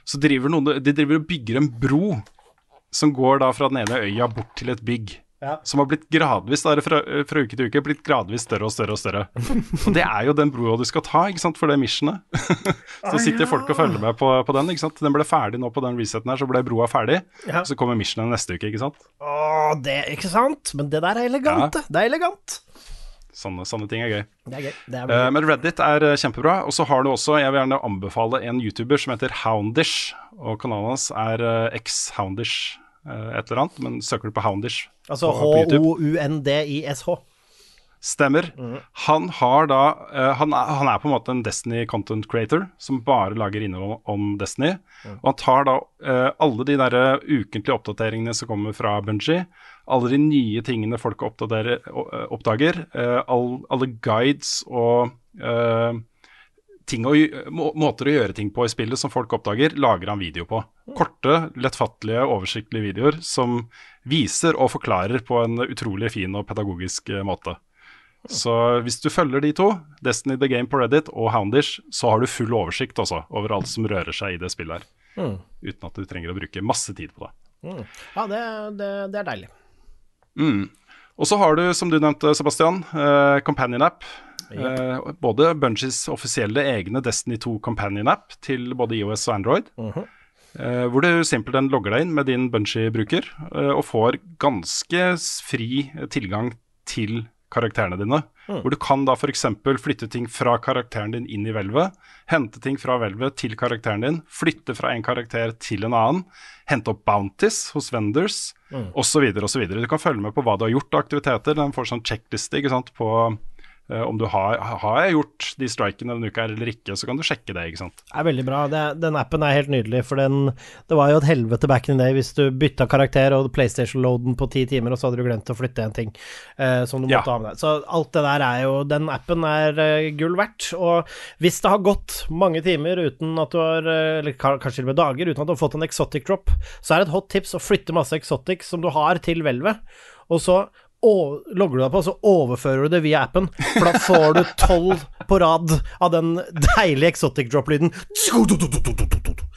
så driver noen de driver og bygger en bro som går da fra den ene øya bort til et bygg. Ja. Som har blitt gradvis da, fra, fra uke til uke blitt gradvis større og større og større. Og det er jo den broa du skal ta ikke sant, for det missionet. så sitter folk og følger med på, på den. ikke sant? Den ble ferdig nå på den reseten her, så ble broa ferdig. Ja. Så kommer missionet neste uke, ikke sant. Å, det Ikke sant? Men det der er elegant, det. Er elegant. Sånne, sånne ting er gøy. Det er gøy. Det er uh, men Reddit er eh, kjempebra. Og så har du også, jeg vil gjerne anbefale en YouTuber som heter Houndish. Og kanalen hans er uh, x-Houndish eh, et eller annet, men søker du på Houndish Altså. H-O-U-N-D-I-S-H. Stemmer. Han har da uh, han, er, han er på en måte en Destiny content creator som bare lager innhold om Destiny. Og han tar da uh, alle de der ukentlige oppdateringene som kommer fra Bungie, alle de nye tingene folk eh, oppdager, uh, all, alle guides og eh, å, må, måter å gjøre ting på i spillet som folk oppdager, lager han video på. Korte, lettfattelige, oversiktlige videoer som viser og forklarer på en utrolig fin og pedagogisk eh, måte. Så hvis du følger de to, Destiny The Game på Reddit og Houndish, så har du full oversikt også over alt som rører seg i det spillet her. Uten at du trenger å bruke masse tid på det. Ja, det, det, det er deilig. Og så har du, som du nevnte, Sebastian, eh, Companion App. Eh, både Bungies offisielle egne Destiny 2 Companion App til både IOS og Android. eh, hvor du simpelthen logger deg inn med din Bungie-bruker eh, og får ganske fri tilgang til karakterene dine. Hvor du kan da f.eks. flytte ting fra karakteren din inn i hvelvet. Hente ting fra hvelvet til karakteren din. Flytte fra en karakter til en annen. Hente opp bounties hos vendors Mm. osv. osv. Du kan følge med på hva du har gjort av aktiviteter. Den får sånn checkliste ikke sant, på om du har, har jeg gjort de strikene denne uka eller ikke. Så kan du sjekke det. ikke sant? Det er veldig bra. Det, den appen er helt nydelig, for den Det var jo et helvete back in the day hvis du bytta karakter og PlayStation-loaden på ti timer, og så hadde du glemt å flytte en ting eh, som du måtte Ja. ha med deg. Så alt det der er jo Den appen er eh, gull verdt. Og hvis det har gått mange timer uten at du har eh, Eller kanskje til og med dager uten at du har fått en exotic drop, så er det et hot tips å flytte masse exotics som du har, til hvelvet, og så og logger du deg på, så overfører du det via appen. For da får du tolv på rad av den deilige exotic drop-lyden.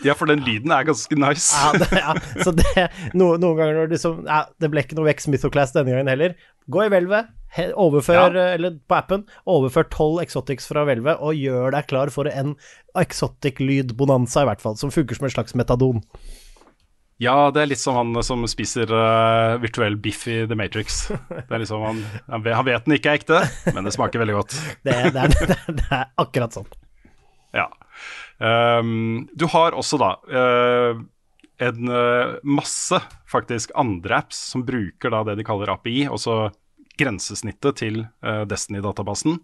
Ja, for den lyden er ganske nice. Ja, det, ja. Så det, no, noen ganger liksom ja, Det ble ikke noe Vex Mythoclass denne gangen heller. Gå i hvelvet, overfør, Ja. eller på appen, overfør tolv exotics fra hvelvet, og gjør deg klar for en exotic-lyd-bonanza, i hvert fall, som funker som en slags metadon. Ja, det er litt som han som spiser uh, virtuell biff i The Matrix. Det er liksom han, han vet- han vet den ikke er ekte, men det smaker veldig godt. Det, det, er, det, er, det er akkurat sånn. Ja. Um, du har også da uh, en uh, masse faktisk andre apps som bruker da det de kaller API, også grensesnittet til Destiny-databasen,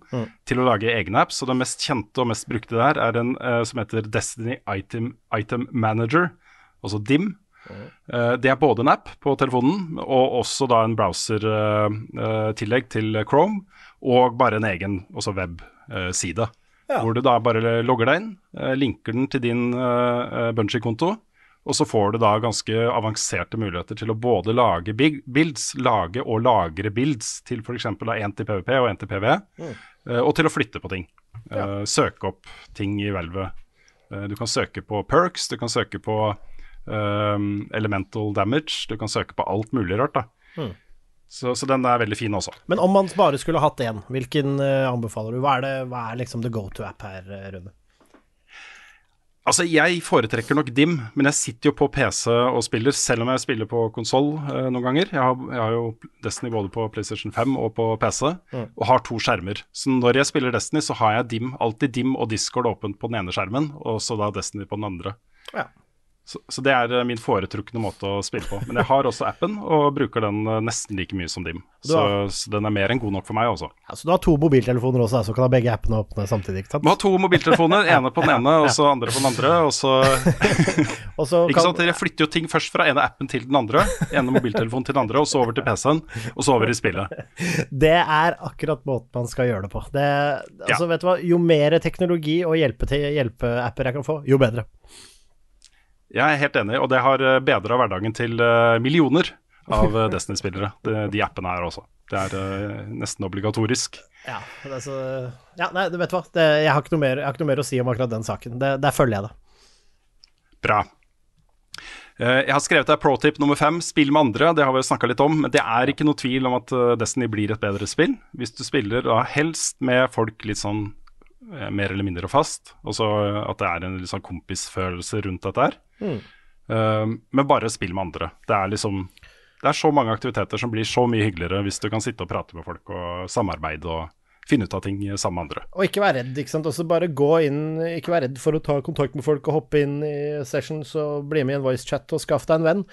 til å lage egne apps. Og den mest kjente og mest brukte der er en som heter Destiny Item, Item Manager, altså DIM. Eh, det er både en app på telefonen og også da en browser-tillegg til Chrome, og bare en egen også Ja. Hvor du da bare logger deg inn, eh, linker den til din Bungie-konto, og så får du da ganske avanserte muligheter til å både lage builds, lage og lagre builds til f.eks. én til PVP og én til PV, eh, og til å flytte på ting. Ja. søke opp ting i hvelvet. Eh, du kan søke på perks, du kan søke på eh, elemental damage, du kan søke på alt mulig rart. da. Så, så den er veldig fin også. Men om man bare skulle hatt én, hvilken eh, anbefaler du? Hva er, det, hva er liksom the go to-app her, eh, Rune? Altså, jeg foretrekker nok Dim, men jeg sitter jo på PC og spiller, selv om jeg spiller på konsoll eh, noen ganger. Jeg har, jeg har jo Destiny både på PlayStation 5 og på PC, og har to skjermer. Så når jeg spiller Destiny, så har jeg Dim, alltid Dim og Discord åpent på den ene skjermen, og så da Destiny på den andre. Ja. Så, så det er eh, min foretrukne måte å spille på. Men jeg har også appen, og bruker den eh, nesten like mye som Dim. Så, så den er mer enn god nok for meg, også. Ja, så du har to mobiltelefoner også, så kan ha begge appene åpne samtidig, ikke sant? Må ha to mobiltelefoner, ene på den ene, og så andre på den andre, og så så Ikke sant, Dere flytter jo ting først fra ene appen til den andre. Ene mobiltelefonen til den andre, og så over til PC-en, og så over i spillet. Det er akkurat måten man skal gjøre det på. Det, altså, Ja. vet du hva, jo mer teknologi og hjelpe hjelpeapper jeg kan få, jo bedre. Jeg er helt enig, og det har bedra hverdagen til eh, millioner av eh, Destiny-spillere. De, de appene her også. Det er eh, nesten obligatorisk. Ja, så, ja nei, du vet hva, det, jeg, har mer, jeg har ikke noe mer å si om akkurat den saken. Det, der følger jeg det. Bra. Eh, Jeg har skrevet deg pro-tip nummer fem, spill med andre. Det har vi snakka litt om, men det er ikke noe tvil om at eh, Destiny blir et bedre spill. Hvis du spiller da helst med folk litt sånn eh, mer eller mindre fast, og så eh, at det er en litt sånn kompisfølelse rundt dette her. Eh, Men bare spill med andre. Det er liksom Det er så mange aktiviteter som blir så mye hyggeligere hvis du kan sitte og prate med folk og samarbeide og finne ut av ting sammen med andre. Og ikke være redd, ikke sant. Også bare gå inn, ikke være redd for å ta kontakt med folk og hoppe inn i sessions og bli med i en voicechat og skaff deg en venn.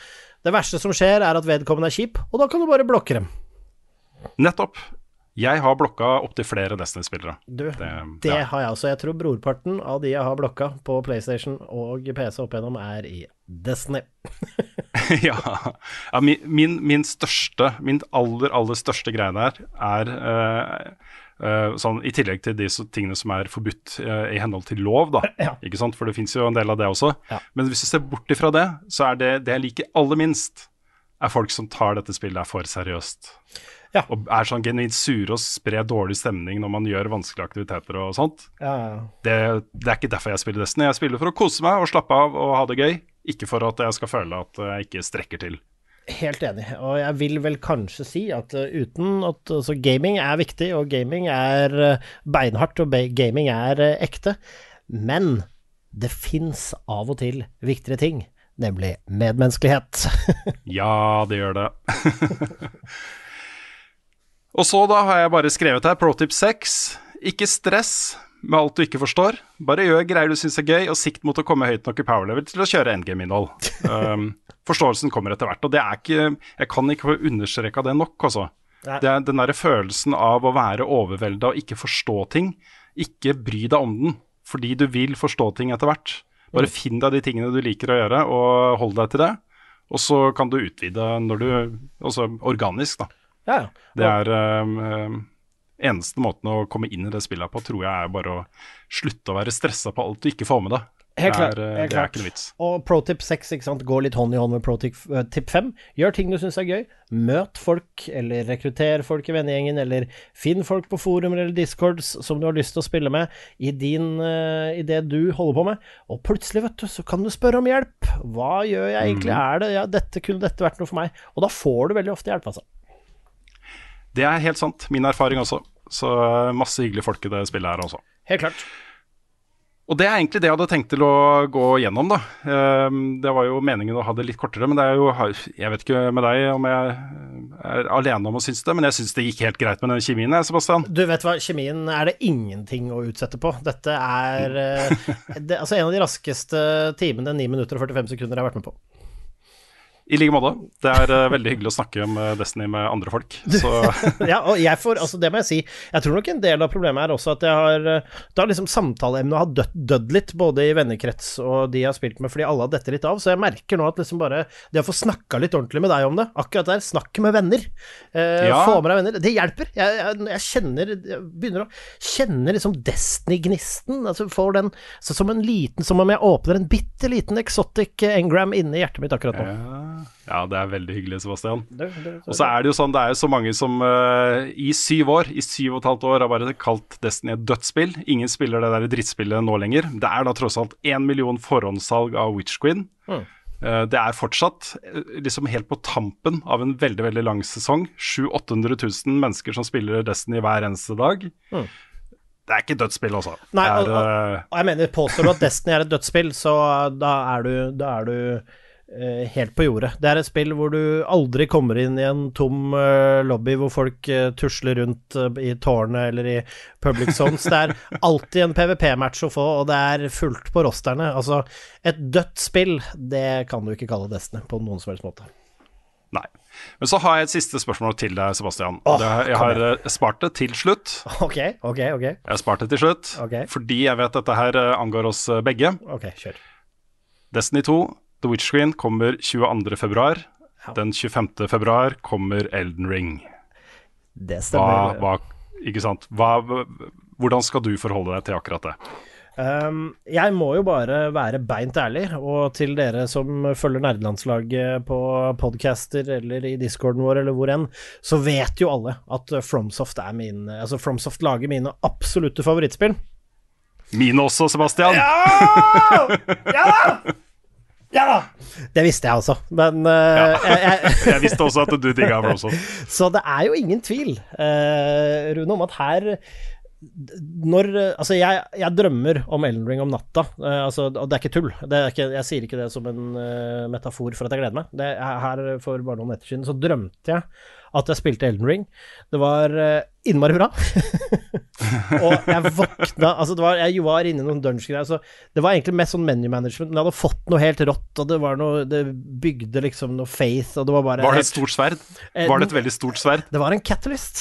Det verste som skjer, er at vedkommende er kjip, og da kan du bare blokke dem. Nettopp. Jeg har blokka opptil flere Destiny-spillere. Du, det, Det- ja. har jeg også. Jeg tror brorparten av de jeg har blokka på PlayStation og PC opp igjennom, er i Destiny. ja. ja min, min, min største, min aller, aller største greie der er uh, Uh, sånn I tillegg til de så- tingene som er forbudt uh, i henhold til lov, da. Ja. Ikke sant? For det fins jo en del av det også. Ja. Men hvis du ser bort ifra det, så er det det jeg liker aller minst, er folk som tar dette spillet for seriøst. Ja. Og er sånn genuint sure og sprer dårlig stemning når man gjør vanskelige aktiviteter og sånt. Ja, ja. Det, det er ikke derfor jeg spiller Destiny. Jeg spiller for å kose meg og slappe av og ha det gøy. Ikke for at jeg skal føle at jeg ikke strekker til. Helt enig, og jeg vil vel kanskje si at uh, uten at altså, gaming er viktig, og gaming er uh, beinhardt, og gaming er ekte, men det fins av og til viktigere ting, nemlig medmenneskelighet. Ja, det gjør det. og så da har jeg bare skrevet her, protip 6. Ikke stress med alt du ikke forstår. Bare gjør greier du syns er gøy, og sikt mot å komme høyt nok i power level til å kjøre endgame-innhold. Um, forståelsen kommer etter hvert. Og det er ikke Jeg kan ikke få understreka det nok, altså. Det er den derre følelsen av å være overvelda og ikke forstå ting. Ikke bry deg om den, fordi du vil forstå ting etter hvert. Bare finn deg de tingene du liker å gjøre, og hold deg til det. Og så kan du utvide når du Altså organisk, da. Ja, ja. Det er um, Eneste måten å komme inn i det spillet på, tror jeg er bare å slutte å være stressa på alt du ikke får med deg. Helt det er, uh, helt det er ikke noe vits. Og pro tip 6 ikke sant? går litt hånd i hånd med pro tip, eh, 5. Gjør ting du syns er gøy. Møt folk, eller rekrutter folk i vennegjengen, eller finn folk på forumer eller discords som du har lyst til å spille med i, din, eh, i det du holder på med. Og plutselig, vet du, så kan du spørre om hjelp. Hva gjør jeg egentlig? Er det ja, dette kunne dette vært noe for meg? Og da får du veldig ofte hjelp, altså. Det er helt sant. Min erfaring også. Så uh, masse hyggelige folk i det spillet her også. Helt klart. Og det er egentlig det jeg hadde tenkt til å gå gjennom, da. Um, det var jo meningen å ha det litt kortere, men det er jo Jeg vet ikke med deg om jeg er alene om å synes det, men jeg syns det gikk helt greit med den kjemien, jeg, Sebastian. Du vet hva, kjemien er det ingenting å utsette på. Dette er eh, det, altså en av de raskeste timene, 9 minutter og 45 sekunder jeg har vært med på. I like måte. Det er uh, veldig hyggelig å snakke om uh, Destiny med andre folk. Så ja, og jeg får, altså det må jeg si, jeg tror nok en del av problemet er også at jeg har eh, Da liksom samtaleemnet har dødd, dødd litt, både i vennekrets og de jeg har spilt med, fordi alle har dette litt av. Så jeg merker nå at liksom bare det å få snakka litt ordentlig med deg om det, akkurat der, snakk med venner, eh, Ja. få med deg venner, det hjelper. Jeg, jeg, jeg kjenner Jeg begynner å kjenne liksom Destiny-gnisten. Altså får den så som en liten Som om jeg åpner en bitte liten exotic engram inni hjertet mitt akkurat nå. ja, ja, det er veldig hyggelig, Sebastian. Og så er det jo sånn, det er jo så mange som uh, i syv år, i syv og et halvt år, har bare kalt Destiny et dødsspill. Ingen spiller det der drittspillet nå lenger. Det er da tross alt én million forhåndssalg av Witch Queen. Mm. Uh, det er fortsatt eh, liksom helt på tampen av en veldig veldig lang sesong. 700 000-800 000 mennesker som spiller Destiny hver eneste dag. Mm. Det er ikke dødsspill, altså. Nei, og, og, og jeg mener, påstår du at Destiny er et dødsspill, så da er du, da er du helt på jordet. Det er et spill hvor du aldri kommer inn i en tom eh, lobby hvor folk eh, tusler rundt eh, i tårnet eller i public zones. Det er alltid en PVP-match å få, og det er fullt på rosterne. Altså, et dødt spill, det kan du ikke kalle Destiny på noen som helst måte. nei. Men så har jeg et siste spørsmål til deg, Sebastian. Oh, det, jeg har eh, spart det til slutt. Ok, ok, ok. Jeg har spart det til slutt, okay. fordi jeg vet dette her eh, angår oss eh, begge. Ok, kjør. Destiny 2, The Witch Queen, kommer 22. februar. Ja. Den 25. februar kommer Elden Ring. Det stemmer. hva, ikke sant? Hva, hvordan skal du forholde deg til akkurat det? Um, jeg må jo bare være beint ærlig, og til dere som følger nerdelandslaget på podcaster eller i discorden vår eller hvor enn, så vet jo alle at Fromsoft er min Altså Fromsoft lager mine absolutte favorittspill. Mine også, Sebastian. Ja! Ja! Ja da! Det visste jeg også, men uh, jeg, jeg, Jeg visste også at du digga Fromsoft. Så det er jo ingen tvil, uh, Rune, om at her når Altså, jeg, jeg drømmer om Elden Ring om natta, Uh, altså, og det er ikke tull. Det er ikke, jeg sier ikke det som en metafor for at jeg gleder meg. Det er her For bare noen netter siden så drømte jeg at jeg spilte Elden Ring. Det var uh, innmari bra. og jeg våkna Altså, det var, jeg var inne i noen dungeon-greier, så det var egentlig mest sånn menu management, men jeg hadde fått noe helt rått, og det var noe Det bygde liksom noe faith, og det var bare Var det et stort sverd? Eh, Var det et veldig stort sverd? det var en catalyst.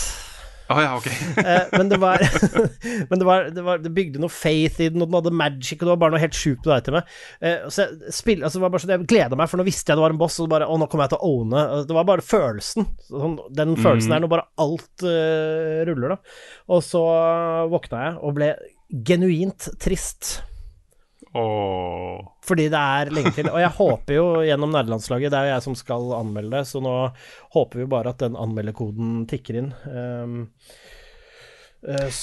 Å ja, okay. Eh, men det var Men det, var, det, var, det bygde noe faith i den, og den hadde magic, og det var bare noe helt sjukt med det. Eh, så jeg, spill, altså, var bare sånn, jeg gleda meg, for nå visste jeg det var en boss, og bare Å, nå kommer jeg til å owne. Det var bare følelsen. Sånn, den følelsen der når bare alt uh, ruller, da. Og så våkna jeg og ble genuint trist. Åh. Fordi det er lenge til. Og jeg håper jo gjennom nerdelandslaget, det er jo jeg som skal anmelde så nå håper vi bare at den anmeldekoden tikker inn. Um,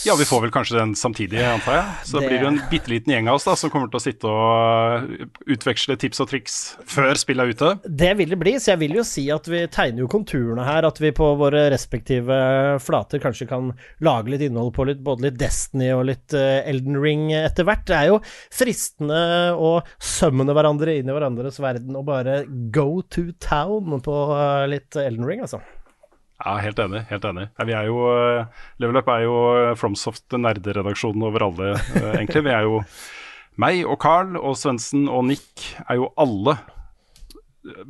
Ja, vi får vel kanskje den samtidig, antar jeg. Så Det- blir det en bitte liten gjeng av oss da, som kommer til å sitte og utveksle tips og triks før spillet er ute. Det vil det bli, så jeg vil jo si at vi tegner jo konturene her. At vi på våre respektive flater kanskje kan lage litt innhold på litt, både litt Destiny og litt eh, Elden Ring etter hvert. Det er jo fristende å sømmene hverandre inn i hverandres verden og bare go to town på eh, litt Elden Ring, altså. Ja, helt enig. helt enig. Vi er jo, uh, Level Up er jo uh, Fromsoft nerderedaksjonen over alle, uh, egentlig. Vi er jo meg og Carl og Svendsen og Nick er jo alle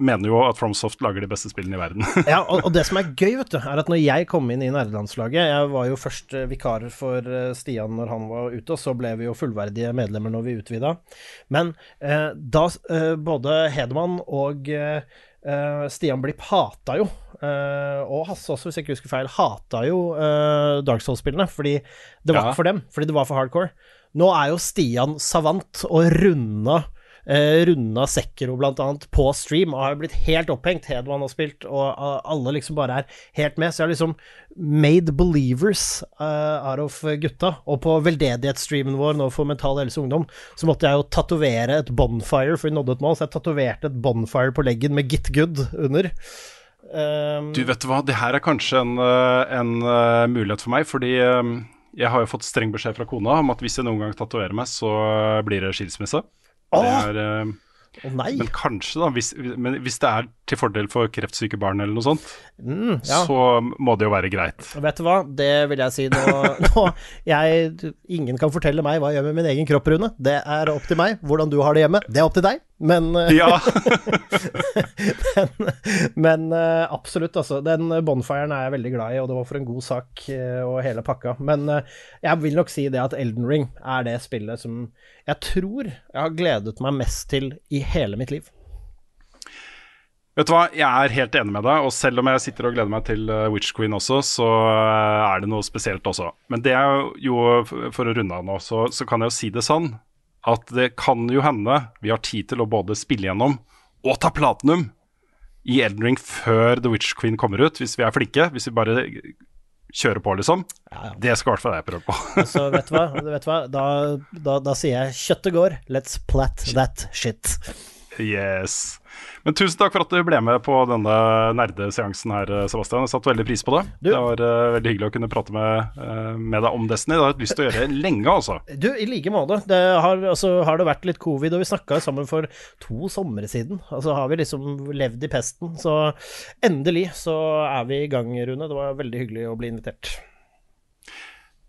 mener jo at Fromsoft lager de beste spillene i verden. Ja, og, og det som er gøy, vet du, er at når jeg kom inn i nerdelandslaget Jeg var jo først eh, vikar for eh, Stian når han var ute, og så ble vi jo fullverdige medlemmer når vi utvida. Men eh, da eh, både Hedman og eh, eh, Stian Blipp hata jo, eh, og Hasse også, hvis jeg ikke husker feil, hata jo eh, Dark Souls-spillene fordi det var Ja. ikke for dem, fordi det var for hardcore. Nå er jo Stian savant og runda eh, runda Sekiro blant annet på stream, og har blitt helt opphengt. Hedman har spilt, og alle liksom bare er helt med. Så jeg har liksom made believers uh, out of gutta. Og på veldedighetsstreamen vår nå for Mental Helse Ungdom, så måtte jeg jo tatovere et bonfire, for vi nådde et mål, så jeg tatoverte et bonfire på leggen med Git Good under. Um, Du vet hva, det her er kanskje en, uh, en uh, mulighet for meg, fordi um, jeg har jo fått streng beskjed fra kona om at hvis jeg noen gang tatoverer meg, så blir det skilsmisse. Er, uh, oh, men kanskje, da, hvis, men hvis det er til fordel for kreftsyke barn eller noe sånt, Mm, ja. så må det jo være greit. Vet du hva, det vil jeg si nå, nå jeg, Ingen kan fortelle meg hva jeg gjør med min egen kropp, Rune. Det er opp til meg. Hvordan du har det hjemme, det er opp til deg. Men, eh, Ja, men, men eh, absolutt, altså. Den bonfiren er jeg veldig glad i, og det var for en god sak eh, og hele pakka. Men jeg vil nok si det at Elden Ring er det spillet som jeg tror jeg har gledet meg mest til i hele mitt liv. vet du hva, jeg er helt enig med deg, og selv om jeg sitter og gleder meg til Witch Queen også, så er det noe spesielt også. Men det er jo, for å runde av nå, så, så kan jeg jo si det sånn at det kan jo hende vi har tid til å både spille gjennom og ta platinum i Elden Ring før The Witch Queen kommer ut, hvis vi er flinke. Hvis vi bare kjører på, liksom. Det skal i hvert fall jeg prøve på. altså, vet du hva, vet du hva? Da, da, da sier jeg kjøttet går, let's plat that shit. yes. Men tusen takk for at du ble med på denne nerdeseansen her, Sebastian. Jeg satte veldig pris på det. Du- Det var uh, veldig hyggelig å kunne prate med, uh, med deg om Destiny. Det har jeg hatt lyst til å gjøre lenge, altså. Du, i like måte. Det har, altså, har det vært litt covid, og vi snakka sammen for to somre siden. Altså har vi liksom levd i pesten. Så endelig så er vi i gang, Rune. Det var veldig hyggelig å bli invitert.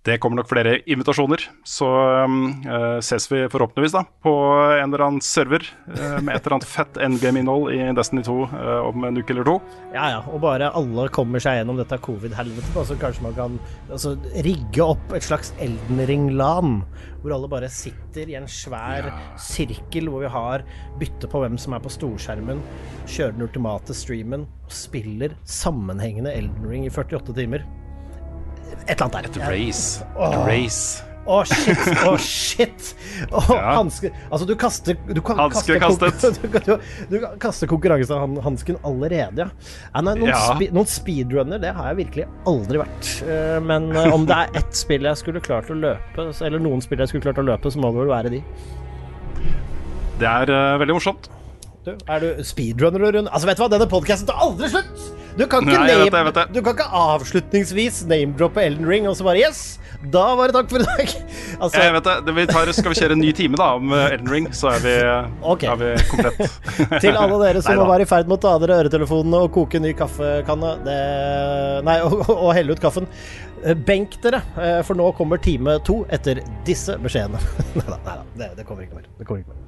Det kommer nok flere invitasjoner, så eh, ses vi forhåpentligvis da på en eller annen server uh, med et eller annet fett endgame-innhold i Destiny 2 uh, om en uke eller to. Ja ja, og bare alle kommer seg gjennom dette covid-helvetet, så kanskje man kan altså, rigge opp et slags Elden Ring-lan. Hvor alle bare sitter i en svær sirkel hvor vi har bytte på hvem som er på storskjermen, kjører den ultimate streamen og spiller sammenhengende Elden Ring i 48 timer. Et eller annet Et der. race. Åh. Et race. Å, shit! Å, shit! Oh, Ja. hanske Altså, du kaster du kan, Hanske kaster kastet. Du, du, du kaster konkurransehansken allerede, ja. nei, noen, Ja. spe, noen speedrunner, det har jeg virkelig aldri vært. Eh, men eh, om det er ett spill jeg skulle klart å løpe, eller noen spill jeg skulle klart å løpe, så må det vel være de. Det er uh, veldig morsomt. Du, er du speedrunner, Rune? Altså, vet du hva, denne podkasten tar aldri slutt! Du kan ikke, Nei, jeg vet det, name, vet det. Du kan ikke avslutningsvis name-droppe Elden Ring og så bare Yes! Da var det takk for i dag! Altså, Jeg vet det. vi tar, skal vi kjøre en ny time da om eh, Elden Ring, så er vi, okay. er vi komplett. Til alle dere som Neida. var i ferd med å ta dere øretelefonene og koke en ny kaffekanne det, Nei, og, og helle ut kaffen. Eh, Benk dere, eh, for nå kommer time to etter disse beskjedene. Nei da, det, det kommer ikke mer. Det kommer ikke mer.